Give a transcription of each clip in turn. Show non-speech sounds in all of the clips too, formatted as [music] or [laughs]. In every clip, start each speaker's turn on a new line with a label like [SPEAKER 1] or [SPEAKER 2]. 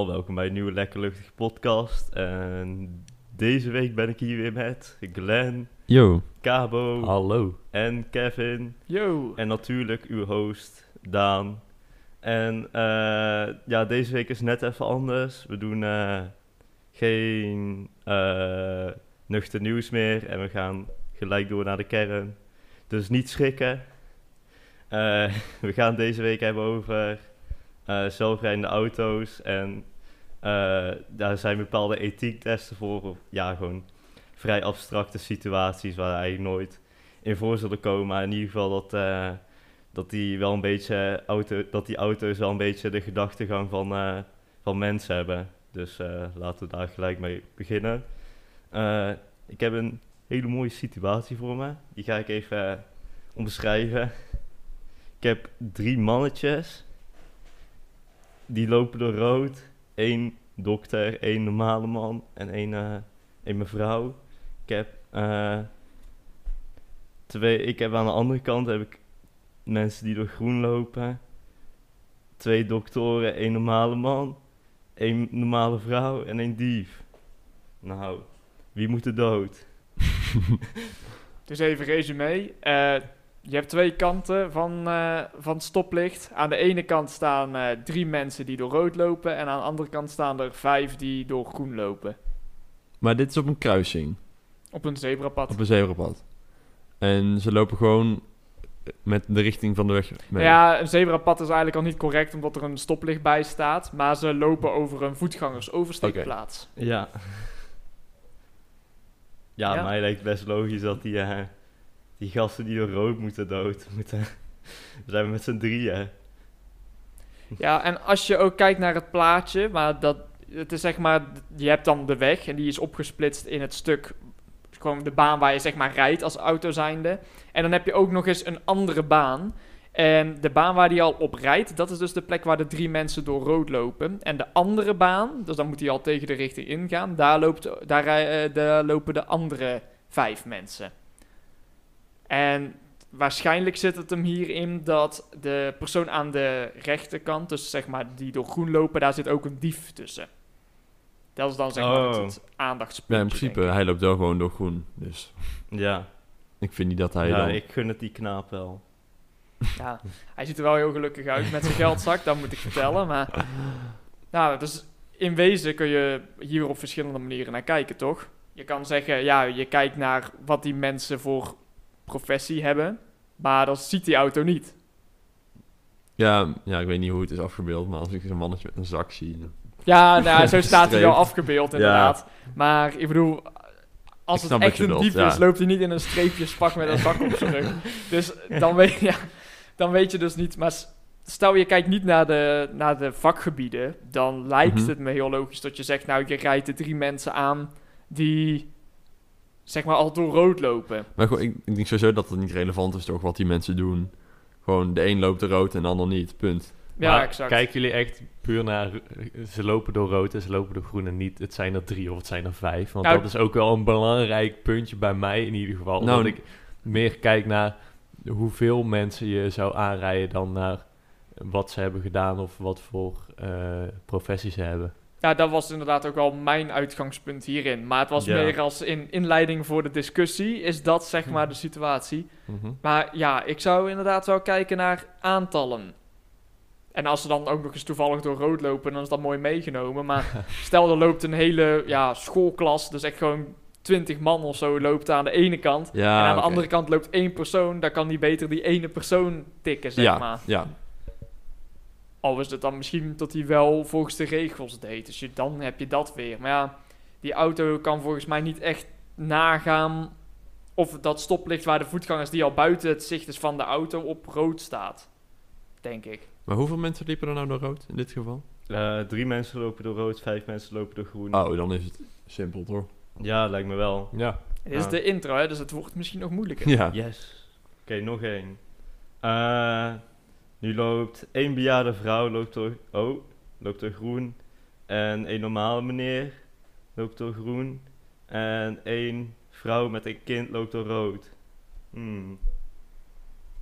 [SPEAKER 1] allemaal, welkom bij een nieuwe Lekker Luchtige podcast. En deze week ben ik hier weer met Glenn,
[SPEAKER 2] Yo.
[SPEAKER 1] Cabo
[SPEAKER 2] Hallo.
[SPEAKER 1] en Kevin.
[SPEAKER 3] Yo.
[SPEAKER 1] En natuurlijk uw host, Daan. En eh, ja, deze week is net even anders. We doen eh, geen eh nuchter nieuws meer en we gaan gelijk door naar de kern. Dus niet schrikken. Eh, [laughs] we gaan deze week hebben over eh, zelfrijdende auto's en daar zijn bepaalde ethiektesten voor. Ja, gewoon vrij abstracte situaties waar eigenlijk nooit in voor zullen komen. Maar in ieder geval dat, eh, dat die wel een beetje auto, dat die auto's wel een beetje de gedachtegang van, eh, van mensen hebben. Dus eh, laten we daar gelijk mee beginnen. Eh, ik heb een hele mooie situatie voor me. Die ga ik even eh, omschrijven. Ik heb drie mannetjes. Die lopen door rood. Eén dokter, één normale man en één, eh, één mevrouw. Ik heb eh, twee. Ik heb aan de andere kant heb ik mensen die door groen lopen. Twee doktoren, één normale man, één normale vrouw en één dief. Nou, wie moet er dood? [laughs]
[SPEAKER 3] Dus even resume. Eh, je hebt twee kanten van, eh, van het stoplicht. Aan de ene kant staan eh, drie mensen die door rood lopen. En aan de andere kant staan er vijf die door groen lopen.
[SPEAKER 2] Maar dit is op een kruising.
[SPEAKER 3] Op een zebrapad.
[SPEAKER 2] Op een zebrapad. En ze lopen gewoon met de richting van de weg mee.
[SPEAKER 3] Ja, een zebrapad is eigenlijk al niet correct omdat er een stoplicht bij staat. Maar ze lopen over een voetgangersoversteekplaats.
[SPEAKER 1] Ja. Ja,
[SPEAKER 3] Ja.
[SPEAKER 1] mij lijkt best logisch dat die, eh, die gasten die door rood moeten dood moeten. [laughs] We zijn met z'n drieën.
[SPEAKER 3] Ja, en als je ook kijkt naar het plaatje, maar dat, het is zeg maar, je hebt dan de weg en die is opgesplitst in het stuk, gewoon de baan waar je zeg maar rijdt als auto zijnde. En dan heb je ook nog eens een andere baan. En de baan waar die al op rijdt, dat is dus de plek waar de drie mensen door rood lopen. En de andere baan, dus dan moet hij al tegen de richting ingaan, daar, loopt, daar, eh, daar lopen de andere vijf mensen. En waarschijnlijk zit het hem hierin dat de persoon aan de rechterkant, dus zeg maar die door groen lopen, daar zit ook een dief tussen. Dat is dan zeg maar het,
[SPEAKER 1] Oh.
[SPEAKER 3] het aandachtspunt.
[SPEAKER 2] Ja, in principe, hij loopt wel gewoon door groen. Dus
[SPEAKER 1] Ja,
[SPEAKER 2] ik vind niet dat hij
[SPEAKER 1] ja
[SPEAKER 2] dan...
[SPEAKER 1] ik gun het die knaap wel.
[SPEAKER 3] Ja, hij ziet er wel heel gelukkig uit met zijn geldzak, dat moet ik vertellen. Maar nou, dus in wezen kun je hier op verschillende manieren naar kijken, toch? Je kan zeggen, ja, je kijkt naar wat die mensen voor professie hebben, maar dat ziet die auto niet.
[SPEAKER 2] Ja, ja, ik weet niet hoe het is afgebeeld, maar als ik zo'n mannetje met een zak zie... dan-
[SPEAKER 3] Ja, nou, zo [laughs] staat hij wel afgebeeld inderdaad. Maar ik bedoel, als
[SPEAKER 2] Ik
[SPEAKER 3] het echt een dief is,
[SPEAKER 2] ja.
[SPEAKER 3] loopt hij niet in een streepjespak met een zak op zijn rug. [laughs] Dus dan weet, ja, dan weet je dus niet. Maar stel je kijkt niet naar de, naar de vakgebieden, dan lijkt
[SPEAKER 2] Mhm.
[SPEAKER 3] het me heel logisch dat je zegt, nou, je rijdt de drie mensen aan die, zeg maar, al door rood lopen.
[SPEAKER 2] Maar gewoon, ik, ik denk sowieso dat het niet relevant is toch wat die mensen doen. Gewoon, de een loopt er rood en de ander niet, punt.
[SPEAKER 3] Ja,
[SPEAKER 4] Maar
[SPEAKER 3] exact.
[SPEAKER 4] Kijken jullie echt puur naar... Ze lopen door rood en ze lopen door groen en niet... Het zijn er drie of het zijn er vijf. Want
[SPEAKER 3] Nou,
[SPEAKER 4] dat is ook wel een belangrijk puntje bij mij in ieder geval.
[SPEAKER 2] Nou,
[SPEAKER 4] dat ik meer kijk naar hoeveel mensen je zou aanrijden... dan naar wat ze hebben gedaan of wat voor eh professie ze hebben.
[SPEAKER 3] Ja, dat was inderdaad ook al mijn uitgangspunt hierin. Maar het was
[SPEAKER 1] Ja.
[SPEAKER 3] meer als in inleiding voor de discussie, is dat zeg maar de situatie.
[SPEAKER 2] Mhm.
[SPEAKER 3] Maar ja, ik zou inderdaad wel kijken naar aantallen. En als ze dan ook nog eens toevallig door rood lopen, dan is dat mooi meegenomen. Maar [laughs] stel er loopt een hele ja, schoolklas, dus echt gewoon 20 man of zo loopt aan de ene kant.
[SPEAKER 2] Ja,
[SPEAKER 3] en aan de andere kant loopt één persoon, dan kan die beter die ene persoon tikken, zeg
[SPEAKER 2] ja,
[SPEAKER 3] maar.
[SPEAKER 2] ja.
[SPEAKER 3] Al is het dan misschien dat hij wel volgens de regels deed. Dus je, dan heb je dat weer. Maar ja, die auto kan volgens mij niet echt nagaan of dat stoplicht waar de voetgangers die al buiten het zicht is van de auto op rood staat. Denk ik.
[SPEAKER 2] Maar hoeveel mensen liepen er nou door rood in dit geval?
[SPEAKER 1] Eh, drie mensen lopen door rood, vijf mensen lopen door groen.
[SPEAKER 2] Oh, dan is het simpel toch?
[SPEAKER 1] Ja, lijkt me wel.
[SPEAKER 4] Ja.
[SPEAKER 3] Dit is de intro, hè, dus het wordt misschien nog moeilijker.
[SPEAKER 2] Ja.
[SPEAKER 1] Yes. Oké, nog één. Eh, nu loopt één bejaarde vrouw loopt door, oh, loopt door groen. En een normale meneer loopt door groen. En één vrouw met een kind loopt door rood. Hmm.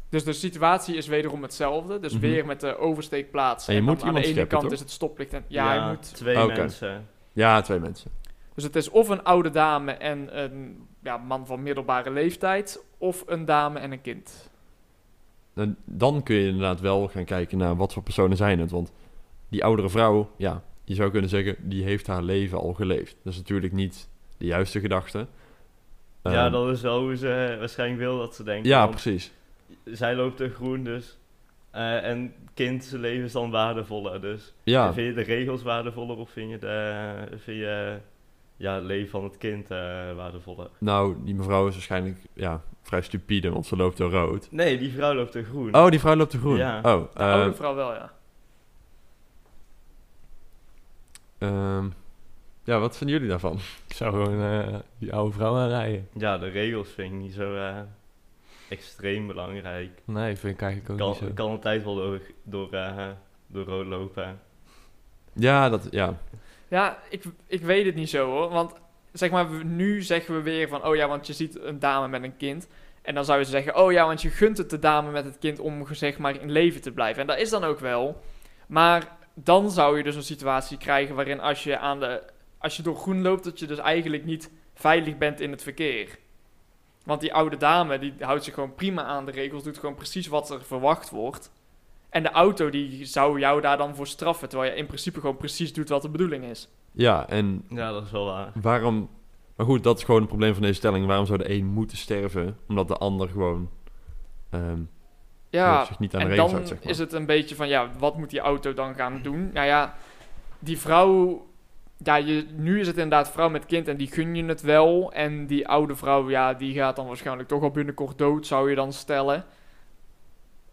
[SPEAKER 3] Dus de situatie is wederom hetzelfde. Dus
[SPEAKER 2] Mhm.
[SPEAKER 3] weer met de oversteekplaats.
[SPEAKER 2] En je
[SPEAKER 3] dan
[SPEAKER 2] moet
[SPEAKER 3] aan de
[SPEAKER 2] iemand
[SPEAKER 3] ene
[SPEAKER 2] scheppen,
[SPEAKER 3] kant
[SPEAKER 2] toch?
[SPEAKER 3] is het stoplicht. En, ja, je moet,
[SPEAKER 1] twee mensen.
[SPEAKER 2] Ja, twee mensen.
[SPEAKER 3] dus het is of een oude dame en een ja, man van middelbare leeftijd. Of een dame en een kind.
[SPEAKER 2] Dan kun je inderdaad wel gaan kijken naar wat voor personen zijn het. Want die oudere vrouw, ja, je zou kunnen zeggen, die heeft haar leven al geleefd. Dat is natuurlijk niet de juiste gedachte.
[SPEAKER 1] ja,
[SPEAKER 2] Ehm,
[SPEAKER 1] dat is wel hoe ze waarschijnlijk wil dat ze denken.
[SPEAKER 2] ja, precies.
[SPEAKER 1] zij loopt er groen, dus. eh, en kind, zijn leven is dan waardevoller. Dus
[SPEAKER 2] Ja,
[SPEAKER 1] vind je de regels waardevoller of vind je, de, vind je ja, het leven van het kind eh, waardevoller?
[SPEAKER 2] nou, die mevrouw is waarschijnlijk ja, vrij stupide, want ze loopt door rood.
[SPEAKER 1] Nee, die vrouw loopt er groen.
[SPEAKER 2] Oh, die vrouw loopt er groen.
[SPEAKER 1] Ja.
[SPEAKER 2] Oh,
[SPEAKER 3] De
[SPEAKER 2] eh,
[SPEAKER 3] oude vrouw wel, ja.
[SPEAKER 2] ehm, ja, wat vinden jullie daarvan?
[SPEAKER 4] Ik zou gewoon eh, die oude vrouw aanrijden.
[SPEAKER 1] Ja, de regels vind ik niet zo eh, extreem belangrijk.
[SPEAKER 4] Nee, vind ik eigenlijk ook
[SPEAKER 1] Kan,
[SPEAKER 4] niet zo.
[SPEAKER 1] kan altijd wel door, door, eh, door rood lopen.
[SPEAKER 2] Ja, dat, ja.
[SPEAKER 3] Ja, ik, ik weet het niet zo hoor. Want zeg maar, nu zeggen we weer van, oh ja, want je ziet een dame met een kind. En dan zou je zeggen, oh ja, want je gunt het de dame met het kind om zeg maar in leven te blijven. En dat is dan ook wel. Maar dan zou je dus een situatie krijgen waarin als je, aan de, als je door groen loopt, dat je dus eigenlijk niet veilig bent in het verkeer. Want die oude dame, die houdt zich gewoon prima aan de regels, doet gewoon precies wat er verwacht wordt. En de auto, die zou jou daar dan voor straffen, terwijl je in principe gewoon precies doet wat de bedoeling is.
[SPEAKER 2] Ja, en
[SPEAKER 1] Ja, dat is wel waar.
[SPEAKER 2] waarom... Maar goed, dat is gewoon het probleem van deze stelling. Waarom zou de een moeten sterven, omdat de ander gewoon ehm,
[SPEAKER 3] Ja,
[SPEAKER 2] zich niet aan de
[SPEAKER 3] en
[SPEAKER 2] regels
[SPEAKER 3] dan
[SPEAKER 2] houdt, zeg maar.
[SPEAKER 3] is het een beetje van, ja, wat moet die auto dan gaan doen? Nou ja, die vrouw, ja, je, nu is het inderdaad vrouw met kind en die gun je het wel. En die oude vrouw, ja, die gaat dan waarschijnlijk toch al binnenkort dood, zou je dan stellen.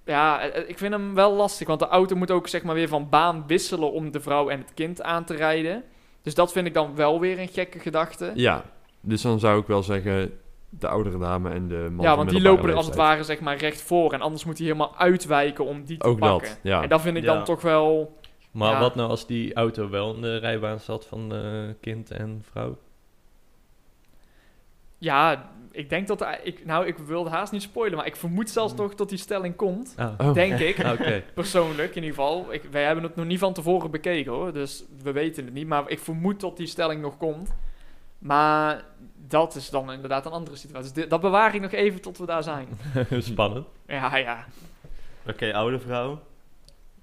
[SPEAKER 3] Ja, eh, eh, ik vind hem wel lastig, want de auto moet ook zeg maar weer van baan wisselen om de vrouw en het kind aan te rijden. Dus dat vind ik dan wel weer een gekke gedachte.
[SPEAKER 2] Ja, dus dan zou ik wel zeggen de oudere dame en de man
[SPEAKER 3] ja, want die lopen er als het ware zeg maar recht voor. En anders moet hij helemaal uitwijken om die te
[SPEAKER 2] Ook
[SPEAKER 3] pakken.
[SPEAKER 2] dat, ja.
[SPEAKER 3] En dat vind ik
[SPEAKER 1] Ja.
[SPEAKER 3] dan toch wel...
[SPEAKER 4] Maar
[SPEAKER 3] Ja.
[SPEAKER 4] wat nou als die auto wel in de rijbaan zat van eh, kind en vrouw?
[SPEAKER 3] Ja, ik denk dat... Ik, nou, ik wilde haast niet spoilen, maar ik vermoed zelfs
[SPEAKER 2] Mm.
[SPEAKER 3] toch dat die stelling komt.
[SPEAKER 4] Ah,
[SPEAKER 2] Oh,
[SPEAKER 3] Denk ik. [laughs]
[SPEAKER 4] oké.
[SPEAKER 3] Persoonlijk in ieder geval. Ik, wij hebben het nog niet van tevoren bekeken hoor. Dus we weten het niet. Maar ik vermoed dat die stelling nog komt. Maar dat is dan inderdaad een andere situatie. Dus dat bewaar ik nog even tot we daar zijn. [laughs]
[SPEAKER 4] Spannend.
[SPEAKER 3] Ja, ja.
[SPEAKER 1] Oké, oude vrouw.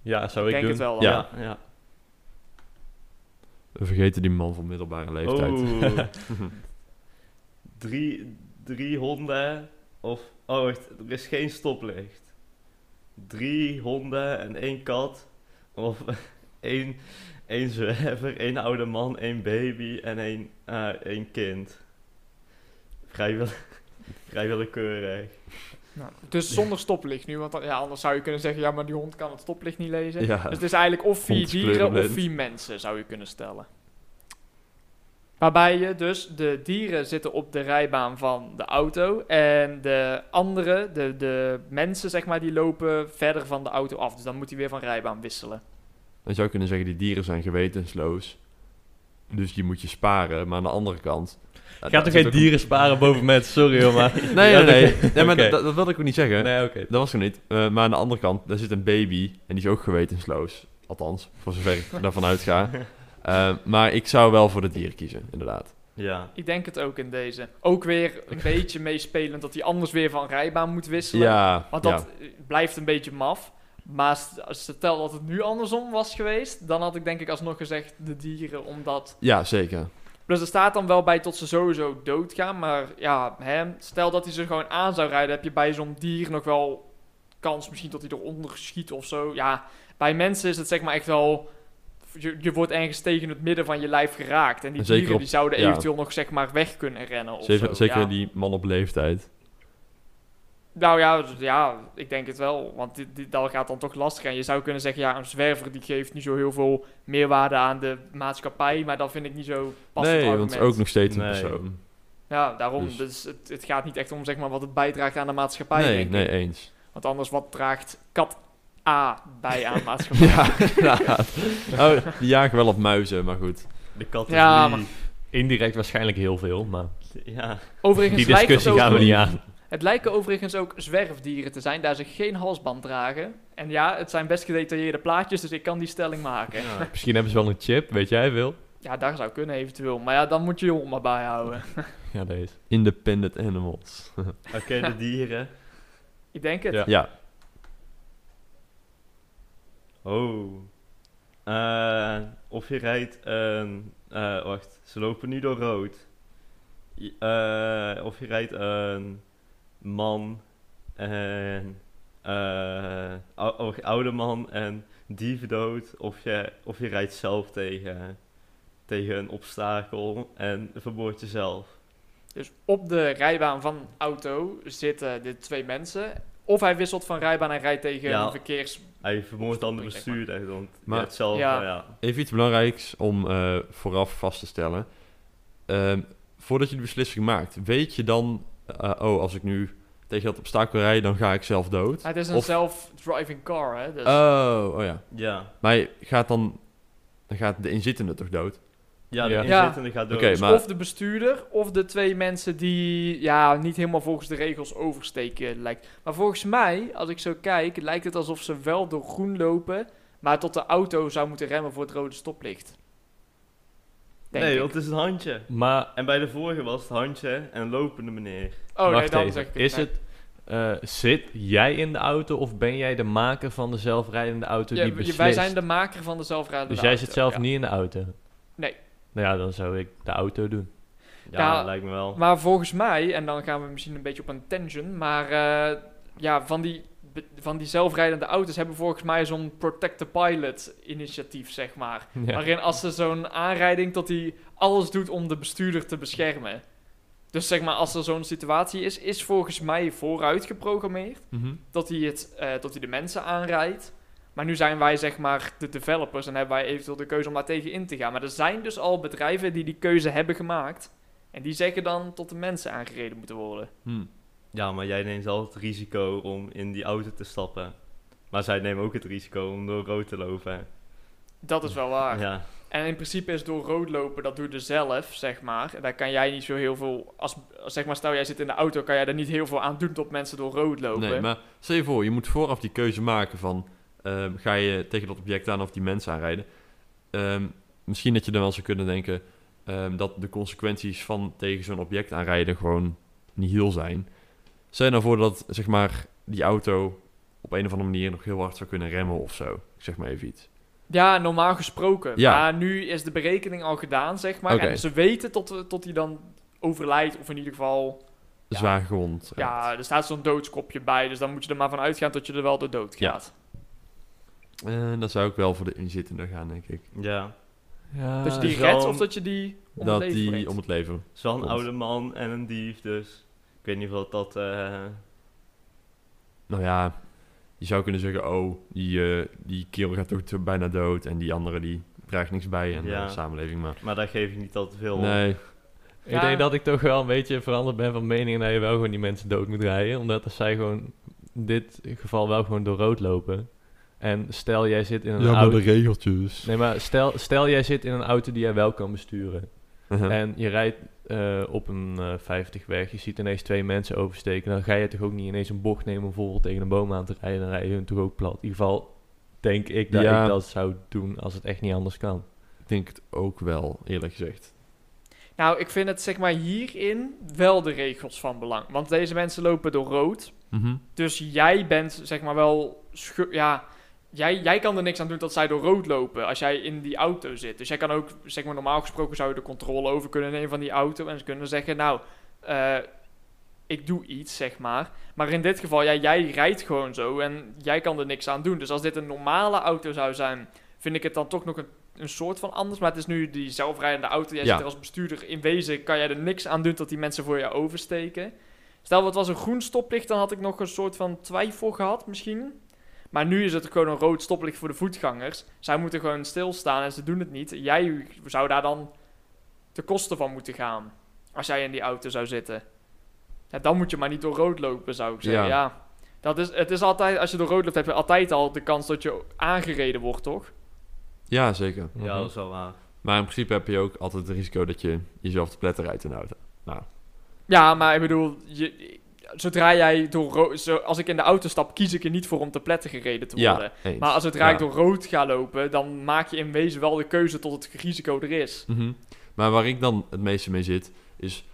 [SPEAKER 4] Ja, zou
[SPEAKER 3] Ik
[SPEAKER 4] ik
[SPEAKER 3] denk
[SPEAKER 4] doen.
[SPEAKER 3] het wel.
[SPEAKER 2] Ja.
[SPEAKER 3] dan.
[SPEAKER 1] ja.
[SPEAKER 2] We vergeten die man van middelbare leeftijd.
[SPEAKER 1] Oeh. [laughs] drie, drie honden of... Oh, wacht, er is geen stoplicht. Drie honden en één kat. Of [laughs] één, één zwerver, één oude man, één baby en één, eh, één kind. Vrij, wil, [laughs] vrij willekeurig.
[SPEAKER 3] Nou, dus zonder stoplicht nu. Want dan- ja, anders zou je kunnen zeggen... Ja, maar die hond kan het stoplicht niet lezen.
[SPEAKER 2] Ja.
[SPEAKER 3] Dus het is eigenlijk of vier dieren of vier mensen, zou je kunnen stellen. Waarbij je dus de dieren zitten op de rijbaan van de auto. En de andere, de, de mensen zeg maar, die lopen verder van de auto af. Dus dan moet hij weer van rijbaan wisselen.
[SPEAKER 2] Dan zou je kunnen zeggen, die dieren zijn gewetensloos. Dus die moet je sparen. Maar aan de andere kant...
[SPEAKER 4] Ik ga toch geen dieren sparen boven mensen, sorry hoor, maar... [laughs]
[SPEAKER 2] Nee, nee, [laughs]
[SPEAKER 4] Ja,
[SPEAKER 2] nee. maar dat wilde ik ook niet zeggen.
[SPEAKER 4] Nee, oké.
[SPEAKER 2] Dat was er niet. Eh, maar aan de andere kant, daar zit een baby. En die is ook gewetensloos. Althans, voor zover ik daarvan uitga. [laughs] Eh, maar ik zou wel voor de dieren kiezen, inderdaad.
[SPEAKER 1] Ja.
[SPEAKER 3] Ik denk het ook in deze. Ook weer een [laughs] beetje meespelend dat hij anders weer van rijbaan moet wisselen.
[SPEAKER 2] Ja,
[SPEAKER 3] Want dat blijft een beetje maf. Maar st- stel dat het nu andersom was geweest, dan had ik denk ik alsnog gezegd de dieren, omdat...
[SPEAKER 2] ja, zeker.
[SPEAKER 3] Plus er staat dan wel bij tot ze sowieso doodgaan, maar ja, hè, stel dat hij ze gewoon aan zou rijden, heb je bij zo'n dier nog wel kans misschien dat hij eronder schiet of zo. Ja, bij mensen is het zeg maar echt wel... Je, je wordt ergens tegen het midden van je lijf geraakt. En die
[SPEAKER 2] zeker
[SPEAKER 3] dieren
[SPEAKER 2] op-
[SPEAKER 3] die zouden
[SPEAKER 2] ja.
[SPEAKER 3] eventueel nog zeg maar weg kunnen rennen of
[SPEAKER 2] Zeker,
[SPEAKER 3] zo.
[SPEAKER 2] zeker
[SPEAKER 3] ja.
[SPEAKER 2] die man op leeftijd.
[SPEAKER 3] Nou ja, dus ja, ik denk het wel. Want dit, dit, dat gaat dan toch lastig. En je zou kunnen zeggen, ja, een zwerver die geeft niet zo heel veel meerwaarde aan de maatschappij. Maar dat vind ik niet zo passend
[SPEAKER 2] nee, want het is ook nog steeds een
[SPEAKER 1] Nee.
[SPEAKER 2] persoon.
[SPEAKER 3] Ja, daarom.
[SPEAKER 2] Dus-
[SPEAKER 3] Dus, het, het gaat niet echt om zeg maar, wat het bijdraagt aan de maatschappij.
[SPEAKER 2] Nee,
[SPEAKER 3] denk ik.
[SPEAKER 2] nee, eens.
[SPEAKER 3] Want anders, wat draagt kat A bij aan maatschappij? [laughs]
[SPEAKER 2] Ja, inderdaad. Oh, die jagen wel op muizen, maar goed.
[SPEAKER 1] De kat is
[SPEAKER 3] Ja, maar-
[SPEAKER 4] Indirect waarschijnlijk heel veel, maar
[SPEAKER 1] Ja.
[SPEAKER 3] Overigens
[SPEAKER 4] die
[SPEAKER 3] lijkt het
[SPEAKER 4] discussie gaan we niet aan.
[SPEAKER 3] Het lijken overigens ook zwerfdieren te zijn, daar ze geen halsband dragen. En ja, het zijn best gedetailleerde plaatjes, dus ik kan die stelling maken. Ja,
[SPEAKER 1] Ja. [laughs]
[SPEAKER 4] Misschien hebben ze wel een chip, weet jij Wil?
[SPEAKER 3] daar zou kunnen eventueel. Maar ja, dan moet je je hond maar bijhouden.
[SPEAKER 4] Ja, deze.
[SPEAKER 2] Independent animals. [laughs]
[SPEAKER 1] Oké, de dieren.
[SPEAKER 3] ik denk het.
[SPEAKER 4] Ja.
[SPEAKER 2] ja.
[SPEAKER 1] Oh. Eh, of je rijdt een... eh, wacht, ze lopen nu door rood. Eh, of je rijdt een man en... ou- ou- oude man en dief dood. Of je, of je rijdt zelf tegen, tegen een obstakel en vermoord jezelf.
[SPEAKER 3] Dus op de rijbaan van auto zitten de twee mensen. Of hij wisselt van rijbaan en rijdt tegen
[SPEAKER 1] Ja.
[SPEAKER 3] een verkeers...
[SPEAKER 1] Hij vermoordt dan de
[SPEAKER 3] zeg maar. Ja.
[SPEAKER 1] eh, ja.
[SPEAKER 2] Even iets belangrijks om eh, vooraf vast te stellen. Ehm, voordat je de beslissing maakt, weet je dan... eh, oh, als ik nu tegen dat obstakel rijd, dan ga ik zelf dood?
[SPEAKER 3] Het is een
[SPEAKER 2] Of-
[SPEAKER 3] self-driving car, hè. Dus
[SPEAKER 2] Oh, oh ja.
[SPEAKER 1] Ja.
[SPEAKER 2] Maar gaat dan... Dan gaat de inzittende toch dood?
[SPEAKER 1] Ja, de
[SPEAKER 4] Ja.
[SPEAKER 1] inzittende gaat door.
[SPEAKER 3] Dus
[SPEAKER 2] maar-
[SPEAKER 3] of de bestuurder of de twee mensen die ja, niet helemaal volgens de regels oversteken lijkt. Maar volgens mij, als ik zo kijk, lijkt het alsof ze wel door groen lopen, maar tot de auto zou moeten remmen voor het rode stoplicht. Denk
[SPEAKER 1] nee,
[SPEAKER 3] ik.
[SPEAKER 1] want het is een handje.
[SPEAKER 4] Maar
[SPEAKER 1] En bij de vorige was het handje en een lopende meneer.
[SPEAKER 3] Oh nee, dan
[SPEAKER 4] even.
[SPEAKER 3] zeg ik
[SPEAKER 4] Is
[SPEAKER 3] nee.
[SPEAKER 4] het... eh, zit jij in de auto of ben jij de maker van de zelfrijdende auto
[SPEAKER 3] Ja,
[SPEAKER 4] die beslist?
[SPEAKER 3] wij zijn de maker van de zelfrijdende
[SPEAKER 4] Dus jij
[SPEAKER 3] auto,
[SPEAKER 4] zit zelf
[SPEAKER 3] ja.
[SPEAKER 4] niet in de auto?
[SPEAKER 3] Nee.
[SPEAKER 4] Nou ja, dan zou ik de auto doen.
[SPEAKER 1] Ja,
[SPEAKER 3] Ja,
[SPEAKER 1] lijkt me wel.
[SPEAKER 3] Maar volgens mij, en dan gaan we misschien een beetje op een tangent, maar eh, ja, van die, van die zelfrijdende auto's hebben volgens mij zo'n Protect the Pilot initiatief, zeg maar. [laughs]
[SPEAKER 4] Ja.
[SPEAKER 3] Waarin als ze zo'n aanrijding, dat hij alles doet om de bestuurder te beschermen. Dus zeg maar, als er zo'n situatie is, is volgens mij vooruit geprogrammeerd
[SPEAKER 2] Mhm.
[SPEAKER 3] dat hij, het, eh, dat hij de mensen aanrijdt. Maar nu zijn wij zeg maar de developers en hebben wij eventueel de keuze om daar tegen in te gaan. Maar er zijn dus al bedrijven die die keuze hebben gemaakt. En die zeggen dan tot de mensen aangereden moeten worden.
[SPEAKER 2] Hm.
[SPEAKER 1] Ja, maar jij neemt zelf het risico om in die auto te stappen. Maar zij nemen ook het risico om door rood te lopen.
[SPEAKER 3] Dat is wel waar.
[SPEAKER 1] Ja,
[SPEAKER 3] En in principe is door rood lopen, dat doe je zelf, zeg maar. En daar kan jij niet zo heel veel... Als, als zeg maar, stel jij zit in de auto, kan jij er niet heel veel aan doen tot mensen door rood lopen.
[SPEAKER 2] Nee, maar stel je voor, je moet vooraf die keuze maken van... ehm, ga je tegen dat object aan of die mensen aanrijden? Ehm, misschien dat je dan wel zou kunnen denken... ehm, dat de consequenties van tegen zo'n object aanrijden gewoon niet heel zijn. Stel je nou voor dat zeg maar, die auto op een of andere manier nog heel hard zou kunnen remmen of zo. Ik zeg maar even iets.
[SPEAKER 3] Ja, normaal gesproken.
[SPEAKER 2] Ja.
[SPEAKER 3] Maar nu is de berekening al gedaan, zeg maar. En ze weten tot, tot hij dan overlijdt, of in ieder geval... Ja.
[SPEAKER 2] Zwaar gewond. raakt.
[SPEAKER 3] Ja, er staat zo'n doodskopje bij, dus dan moet je er maar van uitgaan dat je er wel door dood
[SPEAKER 2] Ja. Eh, dan zou ik wel voor de inzittende gaan, denk ik.
[SPEAKER 1] ja.
[SPEAKER 4] Ja,
[SPEAKER 3] dat je die redt of dat je die om
[SPEAKER 2] dat
[SPEAKER 3] het leven
[SPEAKER 2] die
[SPEAKER 3] brengt.
[SPEAKER 2] om het leven.
[SPEAKER 1] Zo'n oude man en een dief, dus... Ik weet niet of dat... eh,
[SPEAKER 2] Nou ja, je zou kunnen zeggen, oh, die, eh, die kerel gaat toch bijna dood. En die andere die draagt niks bij in
[SPEAKER 1] Ja.
[SPEAKER 2] de samenleving. Maar
[SPEAKER 1] maar daar geef ik niet al te veel om.
[SPEAKER 2] nee,
[SPEAKER 4] Ik
[SPEAKER 3] Ja.
[SPEAKER 4] denk dat ik toch wel een beetje veranderd ben van mening dat je wel gewoon die mensen dood moet rijden. Omdat als zij gewoon in dit geval wel gewoon door rood lopen. En stel jij zit in een auto...
[SPEAKER 2] regeltjes.
[SPEAKER 4] Nee, maar stel, stel jij zit in een auto die jij wel kan besturen.
[SPEAKER 2] Uh-huh.
[SPEAKER 4] En je rijdt eh, op een eh 50 weg, je ziet ineens twee mensen oversteken. Dan ga je toch ook niet ineens een bocht nemen om vol tegen een boom aan te rijden. Dan rij je hun toch ook plat. In ieder geval denk ik dat
[SPEAKER 2] Ja.
[SPEAKER 4] ik dat zou doen als het echt niet anders kan.
[SPEAKER 2] Ik denk het ook wel, eerlijk gezegd.
[SPEAKER 3] Nou, ik vind het zeg maar hierin wel de regels van belang. Want deze mensen lopen door rood.
[SPEAKER 2] Mhm.
[SPEAKER 3] Dus jij bent zeg maar wel... schu- ja, jij, jij kan er niks aan doen dat zij door rood lopen als jij in die auto zit. Dus jij kan ook, zeg maar normaal gesproken zou je de controle over kunnen nemen van die auto. En ze kunnen zeggen, nou, eh, ik doe iets, zeg maar. Maar in dit geval, ja, jij rijdt gewoon zo en jij kan er niks aan doen. Dus als dit een normale auto zou zijn, vind ik het dan toch nog een, een soort van anders. Maar het is nu die zelfrijdende auto. Jij
[SPEAKER 2] Ja.
[SPEAKER 3] zit er als bestuurder in wezen, kan jij er niks aan doen dat die mensen voor jou oversteken. Stel, het was een groen stoplicht, dan had ik nog een soort van twijfel gehad, misschien. Maar nu is het gewoon een rood stoplicht voor de voetgangers. Zij moeten gewoon stilstaan en ze doen het niet. Jij zou daar dan de kosten van moeten gaan. Als jij in die auto zou zitten. Ja, dan moet je maar niet door rood lopen, zou ik zeggen.
[SPEAKER 2] Ja.
[SPEAKER 3] Ja. Dat is, het is altijd, als je door rood loopt, heb je altijd al de kans dat je aangereden wordt, toch?
[SPEAKER 2] Ja, zeker.
[SPEAKER 1] Ja,
[SPEAKER 4] Mhm.
[SPEAKER 1] dat is wel waar.
[SPEAKER 2] Maar in principe heb je ook altijd het risico dat je jezelf te pletten rijdt in de auto. Nou,
[SPEAKER 3] Ja, maar ik bedoel, je, zodra jij door rood... Zo, als ik in de auto stap, kies ik er niet voor om te pletten gereden te worden.
[SPEAKER 2] Ja.
[SPEAKER 3] Maar als zodra
[SPEAKER 2] Ja.
[SPEAKER 3] ik door rood ga lopen, dan maak je in wezen wel de keuze tot het risico er is.
[SPEAKER 2] Mhm. Maar waar ik dan het meeste mee zit, is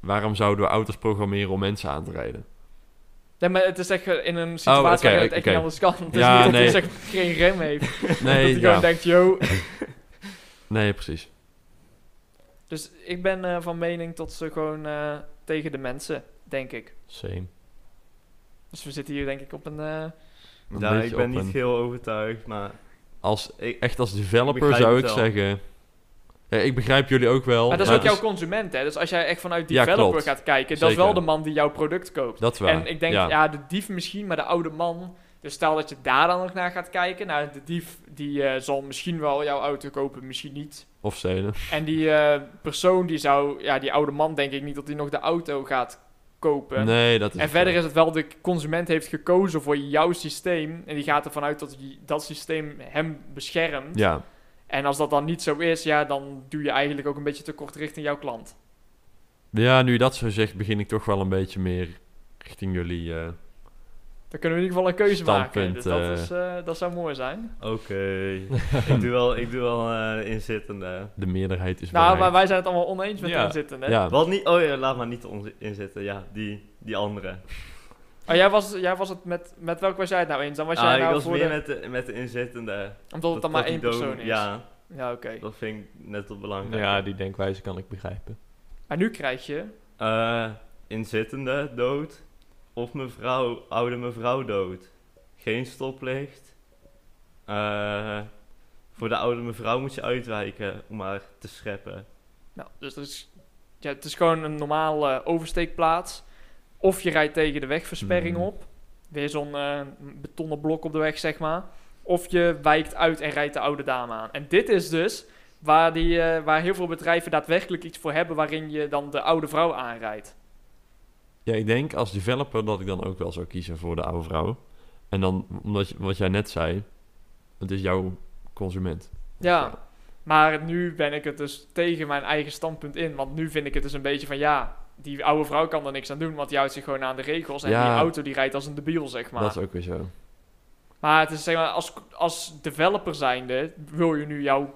[SPEAKER 2] waarom zouden we auto's programmeren om mensen aan te rijden?
[SPEAKER 3] Nee, maar het is echt in een situatie
[SPEAKER 2] Oh, oké,
[SPEAKER 3] waar je het echt
[SPEAKER 2] oké.
[SPEAKER 3] niet anders kan. Het is [laughs]
[SPEAKER 2] Ja,
[SPEAKER 3] niet dat
[SPEAKER 2] nee.
[SPEAKER 3] hij maar geen rem heeft. [laughs] dat hij
[SPEAKER 2] Nee,
[SPEAKER 3] gewoon
[SPEAKER 2] ja.
[SPEAKER 3] denkt, yo. [laughs]
[SPEAKER 2] nee, precies.
[SPEAKER 3] Dus ik ben eh, van mening tot ze gewoon eh, tegen de mensen, denk ik.
[SPEAKER 4] Same.
[SPEAKER 3] Dus we zitten hier denk ik op een... eh,
[SPEAKER 2] beetje
[SPEAKER 1] ik ben niet
[SPEAKER 2] een-
[SPEAKER 1] heel overtuigd, maar
[SPEAKER 2] Als,
[SPEAKER 1] ik,
[SPEAKER 2] echt als developer zou ik
[SPEAKER 1] wel.
[SPEAKER 2] zeggen... Ja, ik begrijp jullie ook wel.
[SPEAKER 3] maar dat is ook jouw consument, hè. Dus als jij echt vanuit developer gaat kijken, dat is wel de man die jouw product koopt.
[SPEAKER 2] Dat waar.
[SPEAKER 3] En ik denk, ja.
[SPEAKER 2] ja.
[SPEAKER 3] de dief misschien, maar de oude man... Dus stel dat je daar dan nog naar gaat kijken. Nou, de dief die eh, zal misschien wel jouw auto kopen, misschien niet.
[SPEAKER 2] Of steden.
[SPEAKER 3] En die eh, persoon die zou... Ja, die oude man denk ik niet dat hij nog de auto gaat kopen.
[SPEAKER 2] Nee, dat is
[SPEAKER 3] En verder is het wel, de consument heeft gekozen voor jouw systeem. En die gaat ervan uit dat die- dat systeem hem beschermt.
[SPEAKER 2] Ja,
[SPEAKER 3] En als dat dan niet zo is, ja, dan doe je eigenlijk ook een beetje tekort richting jouw klant.
[SPEAKER 2] ja, nu je dat zo zegt, begin ik toch wel een beetje meer richting jullie... eh,
[SPEAKER 3] Dan kunnen we in ieder geval een keuze maken. Dus dat,
[SPEAKER 2] eh.
[SPEAKER 3] is, eh, dat zou mooi zijn.
[SPEAKER 1] oké. [laughs] ik doe wel, ik doe wel eh inzittende.
[SPEAKER 2] de meerderheid is
[SPEAKER 3] Nou,
[SPEAKER 2] bereid.
[SPEAKER 3] maar wij zijn het allemaal oneens met
[SPEAKER 4] Ja.
[SPEAKER 3] de inzittenden.
[SPEAKER 2] Ja,
[SPEAKER 1] Wat niet, oh ja, laat maar niet inzitten. Ja, die, die andere.
[SPEAKER 3] Oh, jij was, jij was het met, met welke was jij het nou eens? Dan was
[SPEAKER 1] Ah,
[SPEAKER 3] jij
[SPEAKER 1] ik
[SPEAKER 3] nou
[SPEAKER 1] was
[SPEAKER 3] voor
[SPEAKER 1] meer
[SPEAKER 3] de...
[SPEAKER 1] met de, met de inzittende.
[SPEAKER 3] Omdat het dan maar één persoon is.
[SPEAKER 1] Ja,
[SPEAKER 3] Ja, oké.
[SPEAKER 1] dat vind ik net wat belangrijk.
[SPEAKER 4] Ja, die denkwijze kan ik begrijpen.
[SPEAKER 3] Maar nu krijg je...
[SPEAKER 1] Eh, inzittende dood. Of mevrouw, oude mevrouw dood. Geen stoplicht. Eh, voor de oude mevrouw moet je uitwijken om haar te scheppen.
[SPEAKER 3] Nou, dus dat is, ja, het is gewoon een normaal eh, oversteekplaats. Of je rijdt tegen de wegversperring
[SPEAKER 2] Mhm.
[SPEAKER 3] op. Weer zo'n eh, betonnen blok op de weg, zeg maar. Of je wijkt uit en rijdt de oude dame aan. En dit is dus waar, die, waar heel veel bedrijven daadwerkelijk iets voor hebben... waarin je dan de oude vrouw aanrijdt.
[SPEAKER 2] Ja, ik denk als developer dat ik dan ook wel zou kiezen voor de oude vrouw. En dan, omdat je, wat jij net zei, het is jouw consument.
[SPEAKER 3] Ja, maar nu ben ik het dus tegen mijn eigen standpunt in. Want nu vind ik het dus een beetje van... ja, die oude vrouw kan er niks aan doen... want die houdt zich gewoon aan de regels. En
[SPEAKER 2] Ja.
[SPEAKER 3] die auto die rijdt als een debiel, zeg maar.
[SPEAKER 2] Dat is ook weer zo.
[SPEAKER 3] Maar het is zeg maar, als, als developer zijnde wil je nu jouw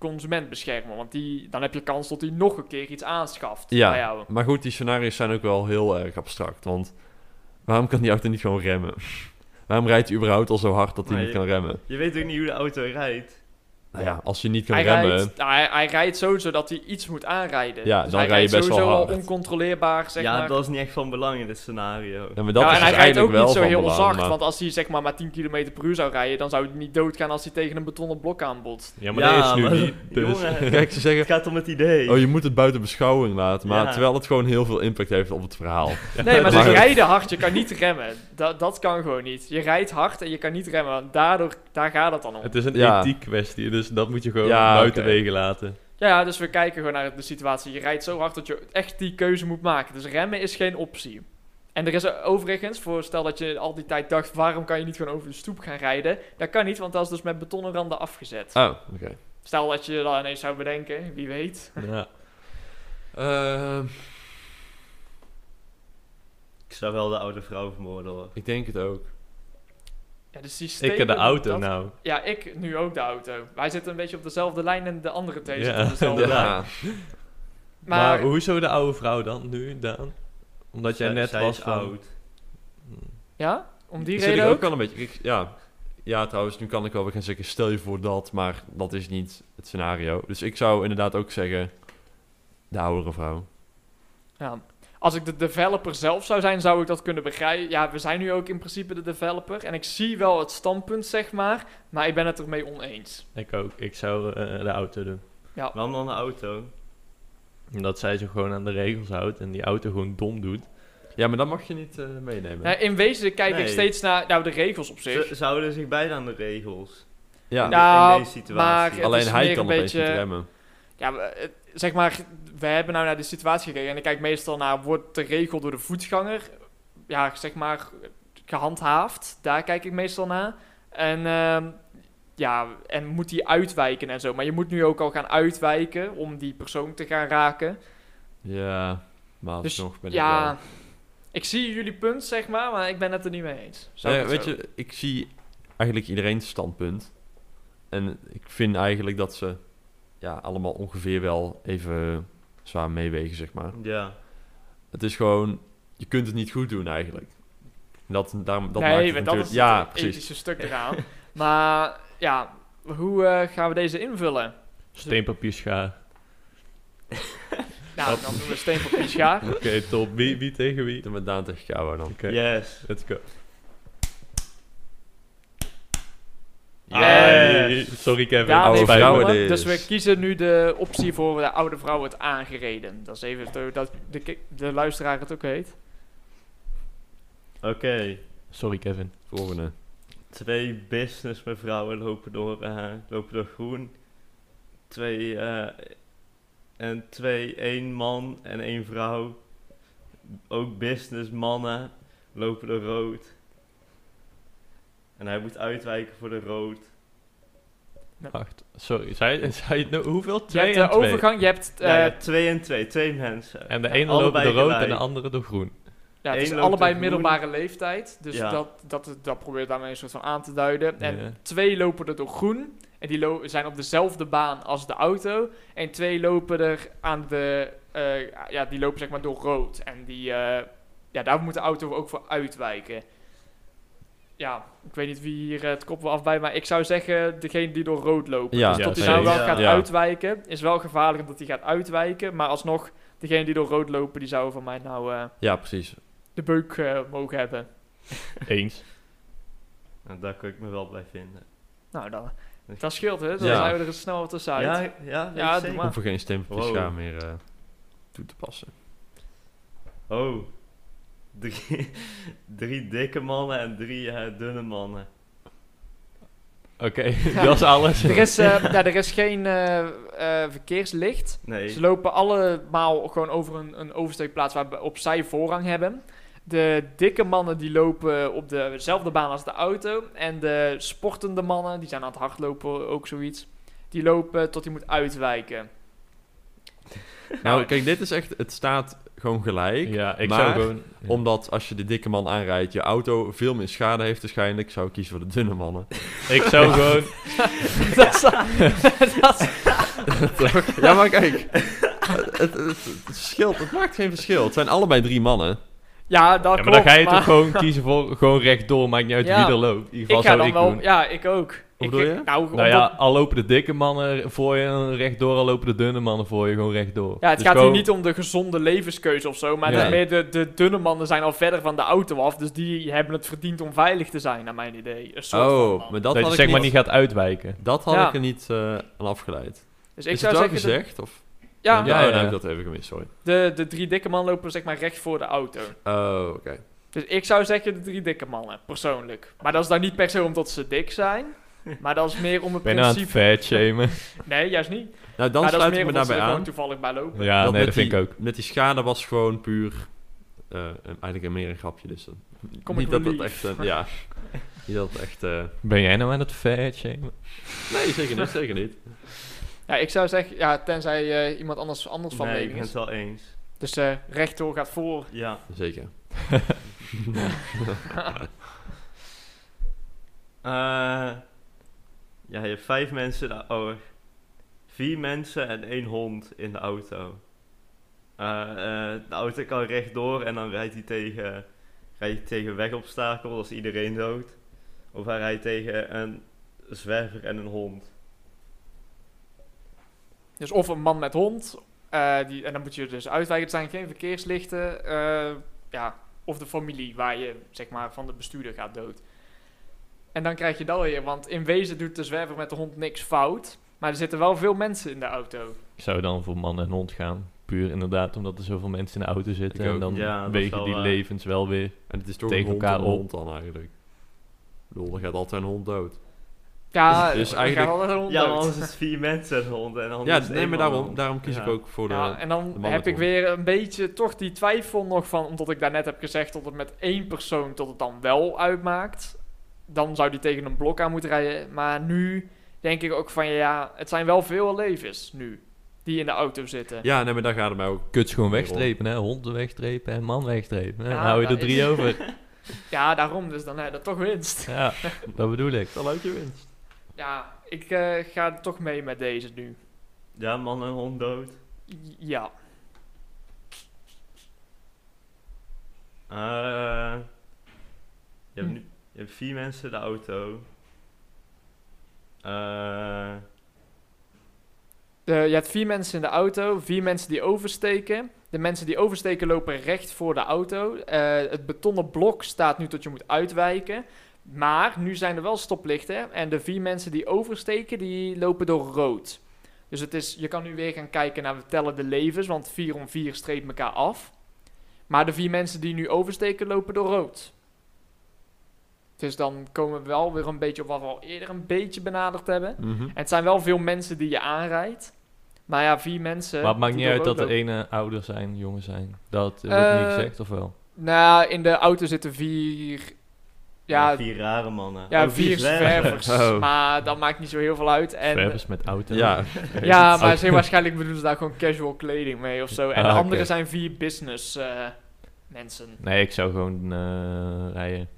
[SPEAKER 3] consument beschermen. Want die, dan heb je kans dat hij nog een keer iets aanschaft
[SPEAKER 2] Ja.
[SPEAKER 3] bij jou.
[SPEAKER 2] Maar goed, die scenario's zijn ook wel heel erg abstract. Want waarom kan die auto niet gewoon remmen? [laughs] waarom rijdt hij überhaupt al zo hard dat hij niet kan remmen?
[SPEAKER 1] Je weet ook niet hoe de auto rijdt.
[SPEAKER 2] Nou ja, als je niet kan
[SPEAKER 3] Hij
[SPEAKER 2] remmen...
[SPEAKER 3] rijdt, hij, hij rijdt sowieso dat hij iets moet aanrijden.
[SPEAKER 2] Ja,
[SPEAKER 3] Dus
[SPEAKER 2] dan
[SPEAKER 3] hij
[SPEAKER 2] rij je best wel
[SPEAKER 3] al
[SPEAKER 2] hard.
[SPEAKER 3] oncontroleerbaar, zeg
[SPEAKER 1] ja,
[SPEAKER 3] maar.
[SPEAKER 1] dat is niet echt van belang in dit scenario.
[SPEAKER 2] Ja, maar dat
[SPEAKER 3] Ja,
[SPEAKER 2] is
[SPEAKER 3] en hij
[SPEAKER 2] dus
[SPEAKER 3] rijdt ook niet zo heel
[SPEAKER 2] belang,
[SPEAKER 3] zacht,
[SPEAKER 2] maar-
[SPEAKER 3] want als hij zeg maar maar 10 km per uur zou rijden, dan zou hij niet doodgaan als hij tegen een betonnen blok aanbotst.
[SPEAKER 4] Ja, maar
[SPEAKER 1] Ja,
[SPEAKER 4] dat is nu
[SPEAKER 1] maar-
[SPEAKER 4] niet. Dus.
[SPEAKER 1] Jongen. [laughs]
[SPEAKER 2] Kijk, ze zeggen...
[SPEAKER 1] Het gaat om het idee.
[SPEAKER 2] Oh, je moet het buiten beschouwing laten. Maar
[SPEAKER 1] Ja.
[SPEAKER 2] terwijl het gewoon heel veel impact heeft op het verhaal. [laughs]
[SPEAKER 3] Nee, maar [laughs] ze
[SPEAKER 2] Maar-
[SPEAKER 3] rijden hard, je kan niet remmen. Dat, dat kan gewoon niet. Je rijdt hard en je kan niet remmen. want Daardoor, daar gaat het dan om.
[SPEAKER 4] Het is een ethiek kwestie, dus dat moet je gewoon
[SPEAKER 2] Ja,
[SPEAKER 4] buiten
[SPEAKER 2] oké.
[SPEAKER 4] wegen laten.
[SPEAKER 3] Ja, dus we kijken gewoon naar de situatie. Je rijdt zo hard dat je echt die keuze moet maken. Dus remmen is geen optie. En er is er overigens, voor stel dat je al die tijd dacht, waarom kan je niet gewoon over de stoep gaan rijden? Dat kan niet, want dat is dus met betonnen randen afgezet.
[SPEAKER 2] Oh, oké.
[SPEAKER 3] Stel dat je dat ineens zou bedenken, wie weet.
[SPEAKER 4] Ja. [laughs]
[SPEAKER 2] Ehm,
[SPEAKER 1] Ik zou wel de oude vrouw vermoorden hoor.
[SPEAKER 2] ik denk het ook.
[SPEAKER 3] Ja, de systemen,
[SPEAKER 4] Ik heb de auto
[SPEAKER 3] dat-
[SPEAKER 4] nou.
[SPEAKER 3] Ja, ik nu ook de auto. Wij zitten een beetje op dezelfde lijn en de andere twee
[SPEAKER 4] Ja,
[SPEAKER 3] zitten op [laughs] dezelfde lijn.
[SPEAKER 2] Ja.
[SPEAKER 4] Maar,
[SPEAKER 3] Maar,
[SPEAKER 4] hoezo de oude vrouw dan nu, Daan? Omdat jij net was
[SPEAKER 1] is
[SPEAKER 4] van...
[SPEAKER 1] oud.
[SPEAKER 3] ja, om die reden
[SPEAKER 2] ook
[SPEAKER 3] ook.
[SPEAKER 2] wel een beetje... ik- ja. ja, trouwens, nu kan ik wel weer gaan zeggen... Stel je voor dat, maar dat is niet het scenario. Dus ik zou inderdaad ook zeggen... De oudere vrouw.
[SPEAKER 3] Ja. Als ik de developer zelf zou zijn, zou ik dat kunnen begrijpen. Ja, we zijn nu ook in principe de developer. En ik zie wel het standpunt, zeg maar. Maar ik ben het ermee oneens.
[SPEAKER 4] Ik ook. Ik zou eh, de auto doen.
[SPEAKER 1] Waarom dan de auto?
[SPEAKER 4] Omdat zij zich gewoon aan de regels houdt en die auto gewoon dom doet.
[SPEAKER 2] Ja, maar dat mag je niet eh, meenemen.
[SPEAKER 3] Ja, in wezen kijk ik steeds naar nou, de regels op zich.
[SPEAKER 1] Ze, ze houden zich beide aan de regels.
[SPEAKER 2] ja,
[SPEAKER 1] in,
[SPEAKER 3] Nou,
[SPEAKER 1] in deze situatie.
[SPEAKER 3] maar het
[SPEAKER 2] alleen hij kan
[SPEAKER 3] een beetje-
[SPEAKER 2] remmen.
[SPEAKER 3] Ja, het- zeg maar, we hebben nou naar de situatie gekeken. En ik kijk meestal naar, wordt de regel door de voetganger, ja, zeg maar, gehandhaafd? Daar kijk ik meestal naar. En, ehm, ja, en moet die uitwijken en zo. Maar je moet nu ook al gaan uitwijken om die persoon te gaan raken.
[SPEAKER 2] Ja, maar
[SPEAKER 3] Dus
[SPEAKER 2] alsnog ben ik
[SPEAKER 3] ja,
[SPEAKER 2] wel...
[SPEAKER 3] Ik zie jullie punt, zeg maar, maar ik ben het er niet mee eens. Ik het
[SPEAKER 2] weet
[SPEAKER 3] zo-
[SPEAKER 2] je, ik zie eigenlijk iedereen's standpunt. En ik vind eigenlijk dat ze ja, allemaal ongeveer wel even zwaar meewegen, zeg maar.
[SPEAKER 1] Ja.
[SPEAKER 2] Het is gewoon, je kunt het niet goed doen eigenlijk. Dat, daarom, dat
[SPEAKER 3] nee,
[SPEAKER 2] maakt het
[SPEAKER 3] want dat is
[SPEAKER 2] natuurlijk... Ja,
[SPEAKER 3] het
[SPEAKER 2] precies.
[SPEAKER 3] ethische stuk eraan. maar ja, hoe eh, gaan we deze invullen?
[SPEAKER 4] Steenpapier schaar. [laughs]
[SPEAKER 3] Nou, dan doen we steen, papier, schaar.
[SPEAKER 4] Oké, top. Wie, wie tegen wie?
[SPEAKER 2] Dan met Daan tegen Kouwer dan.
[SPEAKER 4] Oké,
[SPEAKER 1] Yes.
[SPEAKER 4] let's go.
[SPEAKER 1] Yes.
[SPEAKER 4] Ai, sorry Kevin.
[SPEAKER 3] Ja,
[SPEAKER 2] oude
[SPEAKER 3] nee,
[SPEAKER 2] vrouwen
[SPEAKER 3] vrouwen. Dus we kiezen nu de optie voor de oude vrouw wordt aangereden. Dat is even dat de, de luisteraar het ook weet.
[SPEAKER 1] Oké.
[SPEAKER 4] Sorry Kevin.
[SPEAKER 2] Volgende.
[SPEAKER 1] Twee businessmevrouwen lopen door, eh, lopen door groen. Twee, eh, en twee, één man en één vrouw. Ook businessmannen lopen door rood. En hij moet uitwijken voor de rood.
[SPEAKER 4] Wacht, sorry. Zei, zei je het nou hoeveel?
[SPEAKER 3] Je
[SPEAKER 4] Twee
[SPEAKER 3] hebt
[SPEAKER 4] en
[SPEAKER 3] de
[SPEAKER 4] twee.
[SPEAKER 3] overgang, je hebt... eh,
[SPEAKER 1] ja, je hebt twee en twee, twee mensen.
[SPEAKER 4] En de
[SPEAKER 1] Ja,
[SPEAKER 4] ene loopt door
[SPEAKER 1] allebei
[SPEAKER 4] rood en
[SPEAKER 1] gelijk.
[SPEAKER 4] de andere door groen.
[SPEAKER 3] Ja, het is
[SPEAKER 1] Eén loopt
[SPEAKER 3] allebei
[SPEAKER 1] door groen.
[SPEAKER 3] middelbare leeftijd. Dus
[SPEAKER 1] Ja.
[SPEAKER 3] dat, dat, dat probeert daarmee een soort van aan te duiden. En
[SPEAKER 4] Ja.
[SPEAKER 3] twee lopen er door groen. En die lo- zijn op dezelfde baan als de auto. En twee lopen er aan de... eh, ja, die lopen zeg maar door rood. En die... eh, ja, daar moet de auto ook voor uitwijken. Ja, ik weet niet wie hier eh, het kop wil afbijt. Maar ik zou zeggen, degene die door rood lopen.
[SPEAKER 2] Ja,
[SPEAKER 3] dus
[SPEAKER 4] ja,
[SPEAKER 3] tot hij nou wel
[SPEAKER 1] Ja.
[SPEAKER 3] gaat
[SPEAKER 2] Ja.
[SPEAKER 3] uitwijken. Is wel gevaarlijk omdat hij gaat uitwijken. Maar alsnog, degene die door rood lopen, die zouden van mij nou eh,
[SPEAKER 2] Ja, precies.
[SPEAKER 3] de beuk eh, mogen hebben. [laughs]
[SPEAKER 4] Eens.
[SPEAKER 1] En [laughs] daar kan ik me wel bij vinden.
[SPEAKER 3] Nou, dan, dat scheelt, hè? Dan
[SPEAKER 2] Ja.
[SPEAKER 3] zijn we er snel tussenuit.
[SPEAKER 1] Ja, ja,
[SPEAKER 3] Ja,
[SPEAKER 1] weet
[SPEAKER 3] doe maar.
[SPEAKER 2] Hoef er geen stempeltjes
[SPEAKER 1] Wow.
[SPEAKER 2] schaar meer eh, toe te passen.
[SPEAKER 1] Oh. Drie, drie dikke mannen en drie eh, dunne mannen.
[SPEAKER 4] Oké, [laughs] [laughs] dat is alles.
[SPEAKER 3] Er is, eh, ja, er is geen eh, eh, verkeerslicht.
[SPEAKER 1] Nee.
[SPEAKER 3] Ze lopen allemaal gewoon over een, een oversteekplaats waarop zij voorrang hebben. De dikke mannen die lopen op dezelfde baan als de auto. En de sportende mannen, die zijn aan het hardlopen, ook zoiets. Die lopen tot hij moet uitwijken.
[SPEAKER 2] Nou, kijk, dit is echt... Het staat gewoon gelijk.
[SPEAKER 4] Ja, ik
[SPEAKER 2] Maar
[SPEAKER 4] zou gewoon... ja.
[SPEAKER 2] Omdat als je de dikke man aanrijdt, je auto veel meer schade heeft waarschijnlijk. Zou ik kiezen voor de dunne mannen. [laughs]
[SPEAKER 4] Ik zou gewoon... [laughs]
[SPEAKER 3] dat is, dat is- [laughs]
[SPEAKER 2] ja, maar kijk. het, het, het, het verschilt, het maakt geen verschil. Het zijn allebei drie mannen.
[SPEAKER 3] ja, dat
[SPEAKER 4] Ja, maar dan ga je
[SPEAKER 3] maar
[SPEAKER 4] toch gewoon kiezen voor gewoon rechtdoor. Maakt niet uit
[SPEAKER 3] Ja.
[SPEAKER 4] wie er loopt. In ieder geval
[SPEAKER 3] Ik ga
[SPEAKER 4] zou
[SPEAKER 3] dan
[SPEAKER 4] ik
[SPEAKER 3] wel...
[SPEAKER 4] doen.
[SPEAKER 3] Ja, ik ook.
[SPEAKER 2] Hoe
[SPEAKER 3] ik,
[SPEAKER 2] bedoel je?
[SPEAKER 3] Nou,
[SPEAKER 4] Nou ja, al lopen de dikke mannen voor je en rechtdoor, al lopen de dunne mannen voor je gewoon rechtdoor.
[SPEAKER 3] Ja, het
[SPEAKER 4] Dus
[SPEAKER 3] gaat
[SPEAKER 4] gewoon-
[SPEAKER 3] hier niet om de gezonde levenskeuze of zo, maar meer de, de dunne mannen zijn al verder van de auto af, dus die hebben het verdiend om veilig te zijn, naar mijn idee. Een soort van
[SPEAKER 2] Oh, maar dat
[SPEAKER 4] Dat, je
[SPEAKER 2] had ik
[SPEAKER 4] zeg maar
[SPEAKER 2] niet,
[SPEAKER 4] niet gaat uitwijken.
[SPEAKER 2] dat had
[SPEAKER 3] Ja.
[SPEAKER 2] ik er niet eh, aan afgeleid.
[SPEAKER 3] Dus ik
[SPEAKER 2] is
[SPEAKER 3] zou
[SPEAKER 2] het wel
[SPEAKER 3] zeggen, de-
[SPEAKER 2] gezegd? Of?
[SPEAKER 3] ja,
[SPEAKER 2] ja,
[SPEAKER 4] Ja, ja.
[SPEAKER 2] dan heb ik dat even gemist, sorry.
[SPEAKER 3] de, de drie dikke mannen lopen zeg maar recht voor de auto.
[SPEAKER 2] Oh, oké.
[SPEAKER 3] Dus ik zou zeggen de drie dikke mannen, persoonlijk. Maar dat is dan niet per se omdat ze dik zijn, maar dat is meer om het
[SPEAKER 4] Ben je nou aan het
[SPEAKER 3] principe...
[SPEAKER 4] shamen? [laughs]
[SPEAKER 3] Nee, juist niet.
[SPEAKER 2] Nou, dan
[SPEAKER 3] maar dat
[SPEAKER 2] sluit ik me daarbij
[SPEAKER 3] gewoon
[SPEAKER 2] aan.
[SPEAKER 3] toevallig bij lopen.
[SPEAKER 4] Ja, nee,
[SPEAKER 2] met
[SPEAKER 4] dat vind
[SPEAKER 2] die,
[SPEAKER 4] ik ook.
[SPEAKER 2] Met die schade was gewoon puur... eh, eigenlijk meer een grapje, dus... dan-
[SPEAKER 3] Comic
[SPEAKER 2] niet dat
[SPEAKER 3] relief.
[SPEAKER 2] echt... eh, ja, niet dat echt... eh,
[SPEAKER 4] Ben jij nou aan het fat shamen?
[SPEAKER 2] nee, zeker niet, zeker niet.
[SPEAKER 3] Ja, ik zou zeggen, ja, tenzij eh, iemand anders, anders van
[SPEAKER 1] nee, ik
[SPEAKER 3] mening
[SPEAKER 1] ben
[SPEAKER 3] is.
[SPEAKER 1] het wel eens.
[SPEAKER 3] Dus eh rechtdoor gaat voor.
[SPEAKER 1] Ja.
[SPEAKER 2] Zeker. [laughs]
[SPEAKER 1] Eh, ja, je hebt vijf mensen, in de- oh, vier mensen en één hond in de auto. Eh, eh, de auto kan rechtdoor en dan rijdt hij tegen, rijdt tegen wegobstakel, is iedereen dood. Of hij rijdt tegen een zwerver en een hond.
[SPEAKER 3] Dus of een man met hond, eh, die, en dan moet je dus uitwijken. Er zijn geen verkeerslichten. ja, of de familie waar je zeg maar, van de bestuurder gaat dood. En dan krijg je dat weer, want in wezen doet de zwerver met de hond niks fout. Maar er zitten wel veel mensen in de auto.
[SPEAKER 4] Ik zou dan voor man en hond gaan. Puur inderdaad omdat er zoveel mensen in de auto zitten. En dan
[SPEAKER 1] Ja, dat
[SPEAKER 4] wegen die
[SPEAKER 1] waar.
[SPEAKER 4] levens wel weer.
[SPEAKER 2] En het is toch
[SPEAKER 4] Tegen
[SPEAKER 2] een hond
[SPEAKER 4] elkaar
[SPEAKER 2] en
[SPEAKER 4] op.
[SPEAKER 2] hond dan eigenlijk. Ik bedoel, er gaat altijd een hond dood.
[SPEAKER 3] Ja,
[SPEAKER 2] Dus
[SPEAKER 3] dus
[SPEAKER 2] eigenlijk-
[SPEAKER 3] hond
[SPEAKER 1] Ja, anders is het vier mensen en een hond. En dan
[SPEAKER 2] Ja,
[SPEAKER 1] is het
[SPEAKER 2] nee,
[SPEAKER 1] één
[SPEAKER 2] maar daarom, daarom kies
[SPEAKER 1] Ja.
[SPEAKER 2] ik ook voor de...
[SPEAKER 3] Ja, en dan
[SPEAKER 2] de
[SPEAKER 3] heb ik weer een beetje toch die twijfel nog van, omdat ik daarnet heb gezegd tot het met één persoon tot het dan wel uitmaakt. Dan zou die tegen een blok aan moeten rijden. Maar nu denk ik ook van ja, het zijn wel veel levens nu. die in de auto zitten.
[SPEAKER 2] Ja, nee, maar daar gaat het mij ook...
[SPEAKER 4] Kut is gewoon wegstrepen, hè. Honden wegstrepen en man wegstrepen. hè.
[SPEAKER 3] Ja,
[SPEAKER 4] Dan hou je er drie
[SPEAKER 3] is-
[SPEAKER 4] over. [laughs]
[SPEAKER 3] Ja, daarom, dus dan heb je toch winst.
[SPEAKER 4] Ja, dat bedoel ik.
[SPEAKER 2] Dan uit je winst.
[SPEAKER 3] Ja, ik eh, ga toch mee met deze nu.
[SPEAKER 1] Ja, man en hond dood.
[SPEAKER 3] Ja.
[SPEAKER 1] Eh, je, hebt
[SPEAKER 3] Hm.
[SPEAKER 1] nu, je hebt vier mensen de auto. Eh,
[SPEAKER 3] De, je hebt vier mensen in de auto, vier mensen die oversteken. De mensen die oversteken lopen recht voor de auto. Eh, het betonnen blok staat nu tot je moet uitwijken. Maar nu zijn er wel stoplichten. En de vier mensen die oversteken, die lopen door rood. Dus het is, je kan nu weer gaan kijken naar we tellen de levens. Want vier om vier streept elkaar af. Maar de vier mensen die nu oversteken, lopen door rood. Dus dan komen we wel weer een beetje op wat we al eerder een beetje benaderd hebben. En het zijn wel veel mensen die je aanrijdt. Maar ja, vier mensen.
[SPEAKER 4] Maar het maakt niet uit dat de ene ouder zijn, jonger zijn. Dat wordt niet
[SPEAKER 3] Eh,
[SPEAKER 4] gezegd, of wel?
[SPEAKER 3] Nou, in de auto zitten vier. Ja,
[SPEAKER 1] ja, vier rare mannen.
[SPEAKER 3] ja
[SPEAKER 1] Oh,
[SPEAKER 3] vier
[SPEAKER 1] zwervers. [laughs]
[SPEAKER 2] Oh.
[SPEAKER 3] Maar dat maakt niet zo heel veel uit. En,
[SPEAKER 4] Zwervers met auto.
[SPEAKER 2] Ja, [laughs]
[SPEAKER 3] ja, maar zeer waarschijnlijk bedoelen ze daar gewoon casual kleding mee of zo. En
[SPEAKER 4] Ah,
[SPEAKER 3] de andere zijn vier business eh, mensen.
[SPEAKER 4] Nee, ik zou gewoon eh, rijden.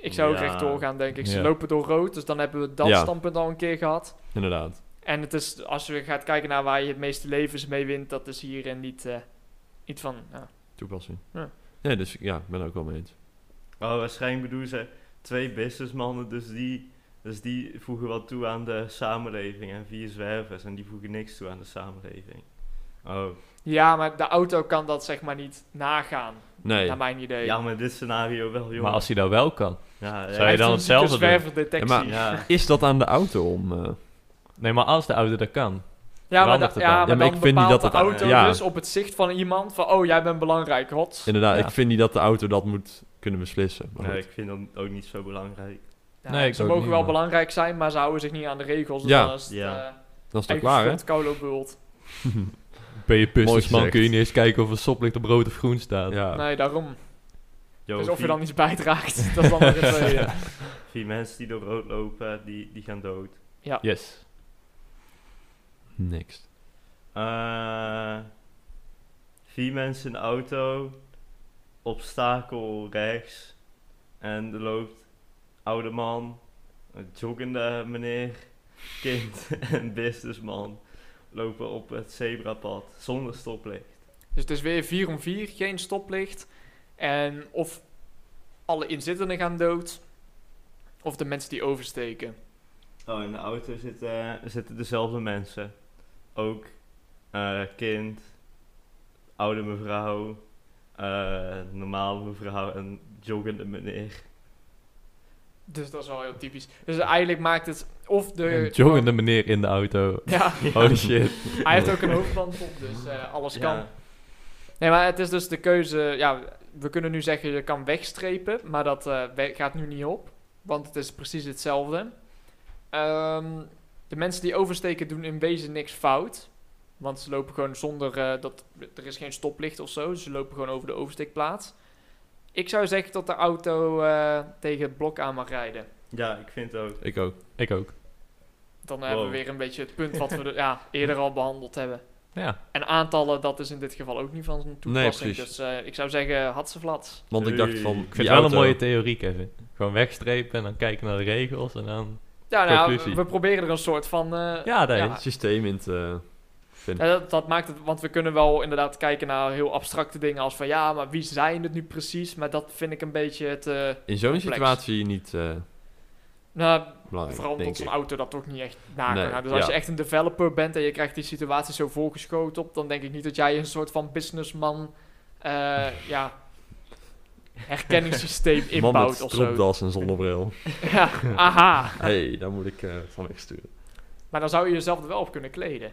[SPEAKER 3] Ik zou ook
[SPEAKER 1] Ja.
[SPEAKER 3] rechtdoor gaan, denk ik. Ze
[SPEAKER 4] Ja.
[SPEAKER 3] lopen door rood, dus dan hebben we dat
[SPEAKER 2] Ja.
[SPEAKER 3] standpunt al een keer gehad.
[SPEAKER 2] inderdaad.
[SPEAKER 3] En het is, als je gaat kijken naar waar je het meeste levens mee wint, dat is hier en niet, eh, niet van. Ja.
[SPEAKER 2] Toepassing.
[SPEAKER 3] Ja.
[SPEAKER 2] Ja, dus ja, ik ben er ook wel mee eens.
[SPEAKER 1] Oh, waarschijnlijk bedoelen ze twee businessmannen, dus die, dus die voegen wat toe aan de samenleving. En vier zwervers, en die voegen niks toe aan de samenleving. Oh,
[SPEAKER 3] ja, maar de auto kan dat zeg maar niet nagaan,
[SPEAKER 2] Nee.
[SPEAKER 3] naar mijn idee.
[SPEAKER 1] ja, maar in dit scenario wel, jongen.
[SPEAKER 4] Maar als hij dat wel kan.
[SPEAKER 1] Ja,
[SPEAKER 4] Zou je dan hetzelfde doen?
[SPEAKER 2] Ja,
[SPEAKER 3] Ja,
[SPEAKER 1] Ja,
[SPEAKER 2] Is dat aan de auto om... eh,
[SPEAKER 4] Nee, maar als de ouder dat kan.
[SPEAKER 3] maar, da-
[SPEAKER 4] het
[SPEAKER 3] ja,
[SPEAKER 4] Ja,
[SPEAKER 3] maar,
[SPEAKER 2] maar
[SPEAKER 3] dan
[SPEAKER 2] ik vind niet dat
[SPEAKER 3] de
[SPEAKER 2] het-
[SPEAKER 3] auto
[SPEAKER 2] ja.
[SPEAKER 3] dus op het zicht van iemand van, oh, jij bent belangrijk, hot.
[SPEAKER 2] inderdaad,
[SPEAKER 4] Ja.
[SPEAKER 2] ik vind niet dat de auto dat moet kunnen beslissen. Maar
[SPEAKER 1] nee,
[SPEAKER 2] goed.
[SPEAKER 1] ik vind dat ook niet zo belangrijk.
[SPEAKER 3] Ja,
[SPEAKER 4] Nee, ik
[SPEAKER 3] ze
[SPEAKER 4] ook
[SPEAKER 3] mogen
[SPEAKER 4] niet,
[SPEAKER 3] wel
[SPEAKER 4] maar-
[SPEAKER 3] belangrijk zijn, maar ze houden zich niet aan de regels. Dus
[SPEAKER 2] Ja.
[SPEAKER 3] dan is het,
[SPEAKER 1] Ja.
[SPEAKER 3] eh,
[SPEAKER 2] Dat is toch klaar, hè?
[SPEAKER 3] schuld, koude bult. [laughs]
[SPEAKER 4] Ben je businessman, kun je niet eens kijken of een stoplicht op rood of groen staat.
[SPEAKER 2] Ja.
[SPEAKER 3] Nee, daarom.
[SPEAKER 1] Yo,
[SPEAKER 3] dus of je dan iets bijdraagt, [laughs] dat is dan weer een tweede.
[SPEAKER 1] vier mensen die door rood lopen, die, die gaan dood.
[SPEAKER 4] Yes.
[SPEAKER 2] Next.
[SPEAKER 1] Eh, vier mensen in de auto, obstakel rechts. En er loopt oude man, een joggende meneer, kind [laughs] en businessman lopen op het zebrapad zonder stoplicht.
[SPEAKER 3] Dus het is weer 4 om 4, geen stoplicht. En of alle inzittenden gaan dood, of de mensen die oversteken.
[SPEAKER 1] Oh, in de auto zitten, zitten dezelfde mensen. Ook eh, kind, oude mevrouw, eh, normale mevrouw en joggende meneer.
[SPEAKER 3] Dus dat is wel heel typisch. Dus eigenlijk maakt het of de...
[SPEAKER 4] Een joggende meneer in de auto.
[SPEAKER 3] Ja,
[SPEAKER 4] Holy [laughs] shit.
[SPEAKER 3] hij heeft ook een hoofdband op, dus eh, alles kan.
[SPEAKER 1] Ja,
[SPEAKER 3] Nee, maar het is dus de keuze... Ja, we kunnen nu zeggen je kan wegstrepen, maar dat eh, we- gaat nu niet op. Want het is precies hetzelfde. Ehm, de mensen die oversteken doen in wezen niks fout. Want ze lopen gewoon zonder... eh, dat, er is geen stoplicht of zo. Ze lopen gewoon over de oversteekplaats. Ik zou zeggen dat de auto eh, tegen het blok aan mag rijden.
[SPEAKER 1] ja, ik vind het ook.
[SPEAKER 2] Ik ook.
[SPEAKER 4] Ik ook.
[SPEAKER 3] Dan hebben we weer een beetje het punt wat we de- ja, eerder al behandeld hebben.
[SPEAKER 4] Ja.
[SPEAKER 3] En aantallen, dat is in dit geval ook niet van zijn toepassing.
[SPEAKER 2] precies.
[SPEAKER 3] dus eh, ik zou zeggen, had ze vlat.
[SPEAKER 2] Want ik dacht van,
[SPEAKER 1] Ik
[SPEAKER 4] vind het wel een mooie theorie, Kevin. Gewoon wegstrepen en dan kijken naar de regels en dan...
[SPEAKER 3] Ja, nou,
[SPEAKER 4] Conclusie.
[SPEAKER 3] we, we proberen er een soort van... eh,
[SPEAKER 4] Ja, nee.
[SPEAKER 3] Ja.
[SPEAKER 2] systeem in te vinden.
[SPEAKER 3] ja, dat, dat maakt het, want we kunnen wel inderdaad kijken naar heel abstracte dingen als van ja, maar wie zijn het nu precies? Maar dat vind ik een beetje het. eh,
[SPEAKER 2] In zo'n situatie niet eh,
[SPEAKER 3] nou,
[SPEAKER 2] belangrijk,
[SPEAKER 3] vooral omdat zo'n auto dat toch niet echt na
[SPEAKER 2] Nee.
[SPEAKER 3] Dus als
[SPEAKER 2] ja.
[SPEAKER 3] je echt een developer bent en je krijgt die situatie zo voorgeschoten op, dan denk ik niet dat jij een soort van businessman, eh, ja, herkenningssysteem [laughs]
[SPEAKER 2] Man
[SPEAKER 3] inbouwt
[SPEAKER 2] met
[SPEAKER 3] of zo.
[SPEAKER 2] stropdas en zonnebril. [laughs]
[SPEAKER 3] Ja, aha.
[SPEAKER 2] Hey, daar moet ik eh, van wegsturen.
[SPEAKER 3] Maar dan zou je jezelf er wel op kunnen kleden.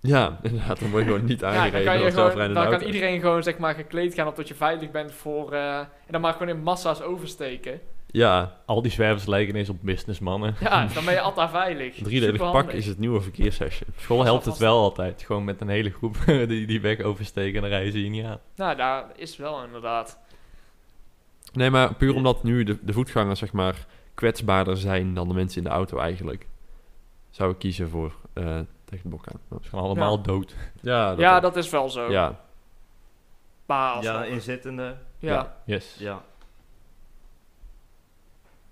[SPEAKER 2] Ja, [laughs] inderdaad, dan word je gewoon niet
[SPEAKER 3] Ja, dan
[SPEAKER 2] aangereden
[SPEAKER 3] kan, gewoon, dan kan iedereen gewoon zeg maar gekleed gaan op dat je veilig bent voor... eh, en dan maar gewoon in massa's oversteken.
[SPEAKER 2] Ja,
[SPEAKER 4] Al die zwervers lijken ineens op businessmannen.
[SPEAKER 3] Ja, dan ben je altijd veilig. [laughs]
[SPEAKER 2] driedelig pak is het nieuwe verkeershesje.
[SPEAKER 4] School
[SPEAKER 3] Dat
[SPEAKER 4] helpt het wel altijd. Gewoon met een hele groep [laughs] die, die weg oversteken en dan rijden ze je niet aan.
[SPEAKER 3] Nou, daar is wel inderdaad.
[SPEAKER 2] Nee, maar puur omdat nu de, de voetgangers zeg maar kwetsbaarder zijn dan de mensen in de auto eigenlijk, zou ik kiezen voor eh, tegen de bok aan. Ja.
[SPEAKER 4] Ze gaan allemaal
[SPEAKER 3] Ja.
[SPEAKER 4] dood.
[SPEAKER 2] Ja, dat
[SPEAKER 3] ja,
[SPEAKER 2] ook.
[SPEAKER 3] dat is wel zo.
[SPEAKER 2] ja.
[SPEAKER 3] Maar
[SPEAKER 1] Ja, inzittende.
[SPEAKER 3] ja.
[SPEAKER 4] Yes.
[SPEAKER 1] Ja.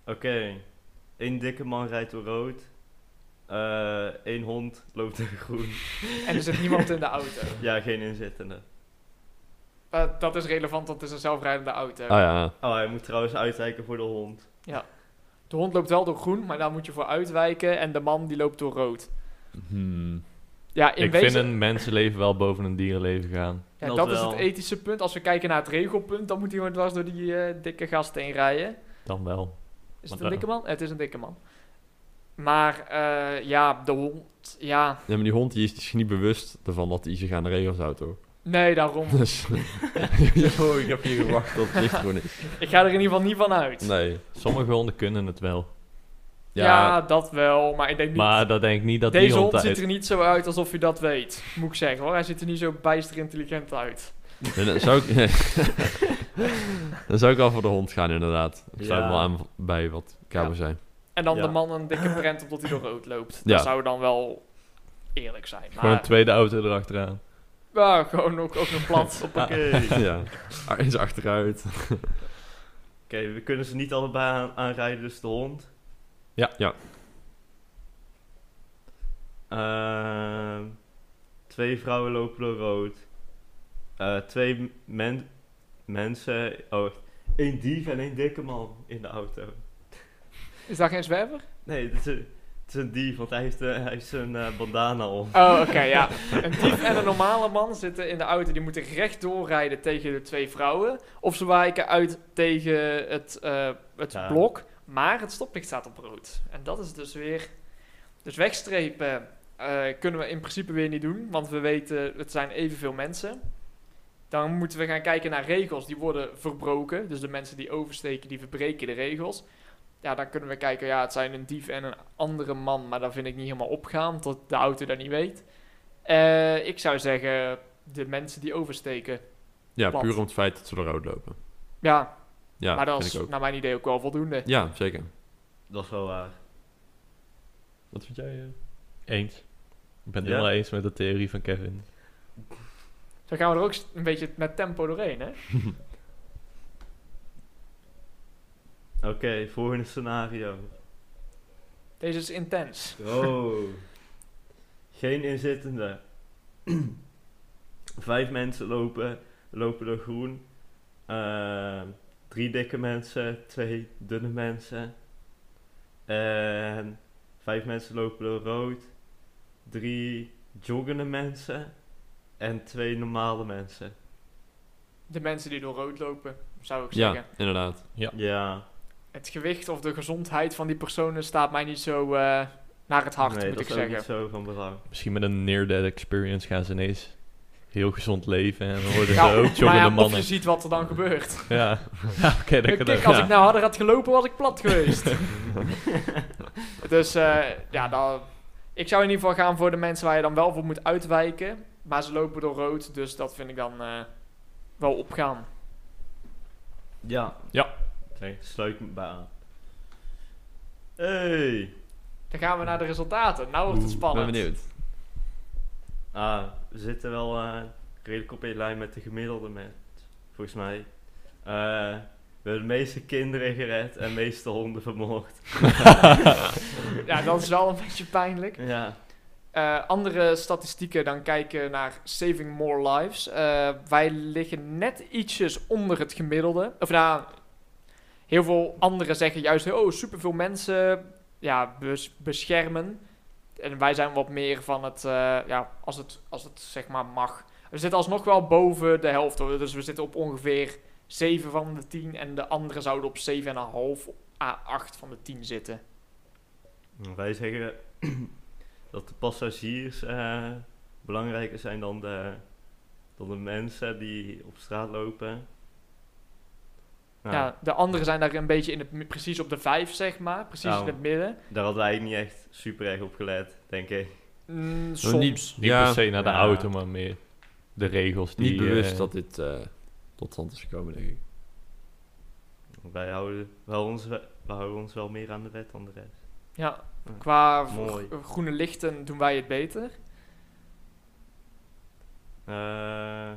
[SPEAKER 1] Oké. Eén dikke man rijdt door rood. Eén hond loopt door [laughs] groen.
[SPEAKER 3] En er zit niemand in de auto. [laughs]
[SPEAKER 1] Ja, geen inzittende.
[SPEAKER 3] Eh, dat is relevant, want het is een zelfrijdende auto.
[SPEAKER 2] Ah ja,
[SPEAKER 1] Oh, hij moet trouwens uitwijken voor de hond.
[SPEAKER 3] De hond loopt wel door groen, maar daar moet je voor uitwijken. En de man die loopt door rood.
[SPEAKER 2] Hmm.
[SPEAKER 3] Ja, in
[SPEAKER 4] Ik
[SPEAKER 3] wezen,
[SPEAKER 4] vind een mensenleven wel boven een dierenleven gaan.
[SPEAKER 3] ja,
[SPEAKER 1] dat
[SPEAKER 3] dat is het ethische punt. Als we kijken naar het regelpunt, dan moet hij gewoon dwars door die eh, dikke gasten heen rijden.
[SPEAKER 4] Dan wel.
[SPEAKER 3] Is het een dikke man? Het is een dikke man. Maar eh, ja, de hond, ja,
[SPEAKER 2] Ja, maar die hond die is zich niet bewust ervan dat hij zich aan de regels houdt, hoor.
[SPEAKER 3] nee, daarom. [laughs]
[SPEAKER 2] Dus... Yo, [laughs] ik heb hier gewacht tot het licht groen is.
[SPEAKER 3] Ik ga er in ieder geval niet van uit.
[SPEAKER 2] Nee.
[SPEAKER 4] Sommige honden kunnen het wel.
[SPEAKER 3] Ja,
[SPEAKER 2] Ja,
[SPEAKER 3] dat wel, maar ik denk niet...
[SPEAKER 4] Maar dat denk ik niet dat
[SPEAKER 3] Deze
[SPEAKER 4] die hond
[SPEAKER 3] hond ziet er niet zo uit alsof je dat weet, moet ik zeggen hoor. Hij ziet er niet zo bijster intelligent uit.
[SPEAKER 2] Dan, zou ik... [laughs] dan zou ik wel voor de hond gaan, inderdaad. Ik sluit
[SPEAKER 1] Ja.
[SPEAKER 2] wel aan bij wat Cabo
[SPEAKER 3] Ja.
[SPEAKER 2] zei.
[SPEAKER 3] En dan
[SPEAKER 1] Ja.
[SPEAKER 3] de man een dikke prent omdat hij door rood loopt.
[SPEAKER 2] Ja.
[SPEAKER 3] Dat zou dan wel eerlijk zijn.
[SPEAKER 4] Gewoon een
[SPEAKER 3] Maar
[SPEAKER 4] tweede auto erachteraan.
[SPEAKER 3] ja, gewoon ook, ook een plat.
[SPEAKER 1] Oké. [laughs]
[SPEAKER 2] ja. Ah, Eens achteruit. [laughs]
[SPEAKER 1] Oké, we kunnen ze niet allebei aan- aanrijden, dus de hond.
[SPEAKER 4] Ja.
[SPEAKER 2] Ja.
[SPEAKER 1] Ehm, twee vrouwen lopen door rood. Eh, twee men mensen. Oh, één dief en één dikke man in de auto.
[SPEAKER 3] Is dat geen zwerver?
[SPEAKER 1] Nee, het is een, het is een dief, want hij heeft, eh, hij heeft zijn eh, bandana om.
[SPEAKER 3] Oh, oké, ja. Een dief en een normale man zitten in de auto. Die moeten rechtdoor rijden tegen de twee vrouwen. Of ze wijken uit tegen het, het
[SPEAKER 1] Ja.
[SPEAKER 3] blok. Maar het stoplicht staat op rood. En dat is dus weer... Dus wegstrepen kunnen we in principe weer niet doen. Want we weten, het zijn evenveel mensen. Dan moeten we gaan kijken naar regels. Die worden verbroken. Dus de mensen die oversteken, die verbreken de regels. Ja, dan kunnen we kijken, ja, het zijn een dief en een andere man, maar dat vind ik niet helemaal opgaan, tot de auto dat niet weet. Eh, ik zou zeggen, de mensen die oversteken.
[SPEAKER 2] Ja,
[SPEAKER 3] Plat.
[SPEAKER 2] puur om het feit dat ze rood lopen.
[SPEAKER 3] Ja,
[SPEAKER 2] Ja,
[SPEAKER 3] maar dat
[SPEAKER 2] vind
[SPEAKER 3] is
[SPEAKER 2] ik ook.
[SPEAKER 3] naar mijn idee ook wel voldoende.
[SPEAKER 2] Ja, zeker.
[SPEAKER 1] Dat is wel waar.
[SPEAKER 2] Wat vind jij? eh?
[SPEAKER 4] Eens. Ik ben het
[SPEAKER 1] Ja?
[SPEAKER 4] helemaal eens met de theorie van Kevin.
[SPEAKER 3] Zo gaan we er ook een beetje met tempo doorheen, hè? [laughs]
[SPEAKER 1] Oké, volgende scenario.
[SPEAKER 3] Deze is intens.
[SPEAKER 1] Oh. [laughs] Geen inzittende. [clears throat] Vijf mensen lopen, lopen door groen. Ehm, drie dikke mensen, twee dunne mensen. En vijf mensen lopen door rood. Drie joggende mensen. En twee normale mensen.
[SPEAKER 3] De mensen die door rood lopen, zou ik
[SPEAKER 2] Ja,
[SPEAKER 3] zeggen.
[SPEAKER 2] inderdaad.
[SPEAKER 1] Ja,
[SPEAKER 3] Het gewicht of de gezondheid van die personen staat mij niet zo eh, naar het hart,
[SPEAKER 1] nee,
[SPEAKER 3] moet
[SPEAKER 1] dat
[SPEAKER 3] ik
[SPEAKER 1] is ook
[SPEAKER 3] zeggen.
[SPEAKER 1] niet zo van belang.
[SPEAKER 4] Misschien met een near-death experience gaan ze ineens heel gezond leven. En dan worden
[SPEAKER 3] Ja,
[SPEAKER 4] ze ook joggende
[SPEAKER 3] ja, of
[SPEAKER 4] mannen.
[SPEAKER 3] je ziet wat er dan gebeurt. [laughs]
[SPEAKER 4] Ja, ja oké. dat kan
[SPEAKER 3] Kijk, als
[SPEAKER 4] ja.
[SPEAKER 3] ik nou harder had gelopen, was ik plat geweest. [laughs] dus eh, ja, dan, ik zou in ieder geval gaan voor de mensen waar je dan wel voor moet uitwijken. Maar ze lopen door rood, dus dat vind ik dan eh, wel opgaan.
[SPEAKER 1] Ja.
[SPEAKER 4] Ja.
[SPEAKER 1] Oké, sluit me bij aan. Hey.
[SPEAKER 3] Dan gaan we naar de resultaten. Nou wordt het
[SPEAKER 2] Ik ben
[SPEAKER 3] spannend.
[SPEAKER 2] benieuwd.
[SPEAKER 1] Ah, we zitten wel eh, redelijk op één lijn met de gemiddelde met, volgens mij. Eh, we hebben de meeste kinderen gered en de meeste honden vermoord. [laughs] [laughs]
[SPEAKER 3] Ja, dat is wel een beetje pijnlijk.
[SPEAKER 1] Ja,
[SPEAKER 3] Eh, andere statistieken dan kijken naar Saving More Lives. Eh, wij liggen net ietsjes onder het gemiddelde. Of nou, heel veel anderen zeggen juist, oh, superveel mensen ja, bes- beschermen. En wij zijn wat meer van het, eh, ja, als het, als het zeg maar mag. We zitten alsnog wel boven de helft. Dus we zitten op ongeveer 7 van de 10. En de anderen zouden op 7,5 à 8 van de 10 zitten.
[SPEAKER 1] wij zeggen dat de passagiers eh, belangrijker zijn dan de, dan de mensen die op straat lopen. Nou,
[SPEAKER 3] Ja, de anderen zijn daar een beetje in het, precies op de 5, zeg maar. Precies
[SPEAKER 1] Nou.
[SPEAKER 3] in het midden.
[SPEAKER 1] Daar hadden wij niet echt super erg op gelet, denk ik.
[SPEAKER 3] Mm,
[SPEAKER 2] niet-
[SPEAKER 3] soms.
[SPEAKER 4] Niet
[SPEAKER 2] Ja.
[SPEAKER 4] per se naar de
[SPEAKER 1] Ja.
[SPEAKER 4] auto, maar meer de regels die...
[SPEAKER 2] Niet bewust
[SPEAKER 4] eh,
[SPEAKER 2] dat dit eh, tot stand is gekomen, denk ik.
[SPEAKER 1] Wij houden, wel ons, we houden ons wel meer aan de wet dan de rest.
[SPEAKER 3] Ja, qua
[SPEAKER 1] Mooi.
[SPEAKER 3] gro- groene lichten doen wij het beter.
[SPEAKER 1] Eh,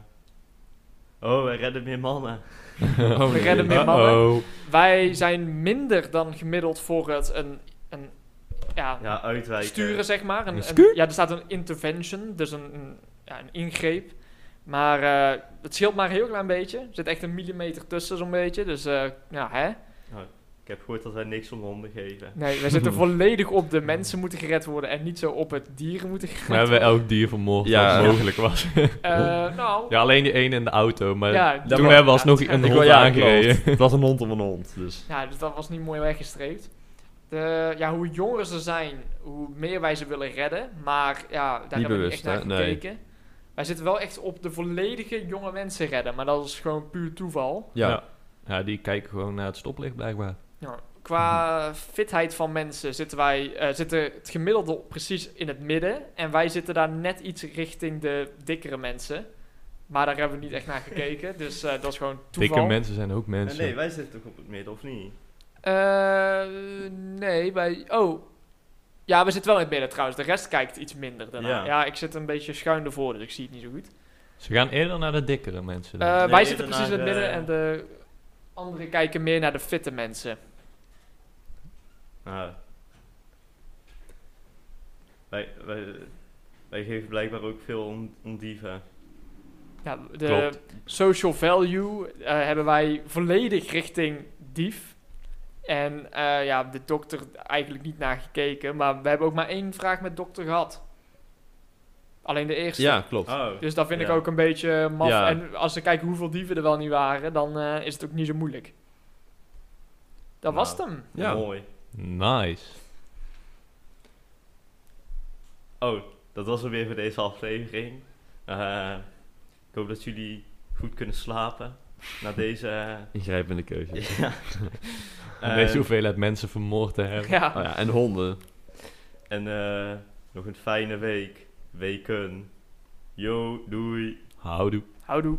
[SPEAKER 1] oh, wij redden meer mannen.
[SPEAKER 2] Oh,
[SPEAKER 3] We redden meer mannen. [laughs] Wij zijn minder dan gemiddeld voor het een, een ja,
[SPEAKER 1] Ja, uitwijken.
[SPEAKER 3] sturen, zeg maar. Een, ja, er staat een intervention, dus een, een, ja, een ingreep. Maar eh, het scheelt maar een heel klein beetje. Er zit echt een millimeter tussen, zo'n beetje. Dus eh, ja, hè?
[SPEAKER 1] Ik heb gehoord dat wij niks om honden geven.
[SPEAKER 3] Nee, wij zitten [laughs] volledig op de mensen moeten gered worden en niet zo op het dieren moeten gered
[SPEAKER 4] We hebben
[SPEAKER 3] worden.
[SPEAKER 4] elk dier vermoord
[SPEAKER 2] Ja.
[SPEAKER 4] wat mogelijk was. [laughs]
[SPEAKER 3] Eh, nou,
[SPEAKER 4] ja, alleen die ene in de auto, maar
[SPEAKER 3] Ja,
[SPEAKER 4] toen hebben we alsnog
[SPEAKER 3] ja,
[SPEAKER 4] een hond
[SPEAKER 2] ja,
[SPEAKER 4] aangereden. [laughs]
[SPEAKER 2] Het was een hond om een hond. Dus.
[SPEAKER 3] Ja, dus dat was niet mooi weggestreept. De, ja, hoe jonger ze zijn, hoe meer wij ze willen redden. Maar ja, daar hebben we niet echt naar
[SPEAKER 2] hè? Nee.
[SPEAKER 3] gekeken. Wij zitten wel echt op de volledige jonge mensen redden. Maar dat is gewoon puur toeval.
[SPEAKER 2] Ja.
[SPEAKER 4] Ja. Ja, die kijken gewoon naar het stoplicht blijkbaar.
[SPEAKER 3] Ja, qua fitheid van mensen zitten wij eh, zitten het gemiddelde precies in het midden. En wij zitten daar net iets richting de dikkere mensen. Maar daar hebben we niet echt naar gekeken. Dus eh, dat is gewoon toeval.
[SPEAKER 4] Dikke mensen zijn ook mensen.
[SPEAKER 1] nee, wij zitten toch op het midden, of niet?
[SPEAKER 3] Eh, nee, bij... Oh. Ja, we zitten wel in het midden trouwens. De rest kijkt iets minder daarna. Ja.
[SPEAKER 1] Ja.
[SPEAKER 3] ik zit een beetje schuin ervoor, dus ik zie het niet zo goed.
[SPEAKER 4] Ze gaan eerder naar de dikkere mensen. dan.
[SPEAKER 3] Eh,
[SPEAKER 1] Nee,
[SPEAKER 3] wij zitten precies in het midden
[SPEAKER 1] de-
[SPEAKER 3] en de anderen kijken meer naar de fitte mensen.
[SPEAKER 1] Ah. wij, wij, wij geven blijkbaar ook veel om, om dieven.
[SPEAKER 3] Ja, de
[SPEAKER 4] Klopt.
[SPEAKER 3] social value eh, hebben wij volledig richting dief. En eh, ja, de dokter eigenlijk niet naar gekeken. Maar we hebben ook maar één vraag met dokter gehad. Alleen de eerste.
[SPEAKER 2] ja, klopt.
[SPEAKER 1] Oh,
[SPEAKER 3] Dus dat vind ik ook een beetje maf.
[SPEAKER 2] Ja.
[SPEAKER 3] En als ze kijken hoeveel dieven er wel niet waren, dan eh, is het ook niet zo moeilijk. Dat was het
[SPEAKER 1] Nou.
[SPEAKER 3] hem.
[SPEAKER 2] Ja.
[SPEAKER 1] mooi.
[SPEAKER 4] Nice.
[SPEAKER 1] Oh, dat was het weer voor deze aflevering. Eh, ik hoop dat jullie goed kunnen slapen na [laughs] deze... eh,
[SPEAKER 2] Ingrijpende keuze. [laughs]
[SPEAKER 1] ja. [laughs]
[SPEAKER 4] Om
[SPEAKER 1] Eh,
[SPEAKER 4] deze hoeveelheid mensen vermoord te hebben.
[SPEAKER 3] Ja.
[SPEAKER 2] Oh ja, en honden.
[SPEAKER 1] En eh, nog een fijne week. Weken. Yo, doei.
[SPEAKER 4] Houdoe.
[SPEAKER 3] Houdoe.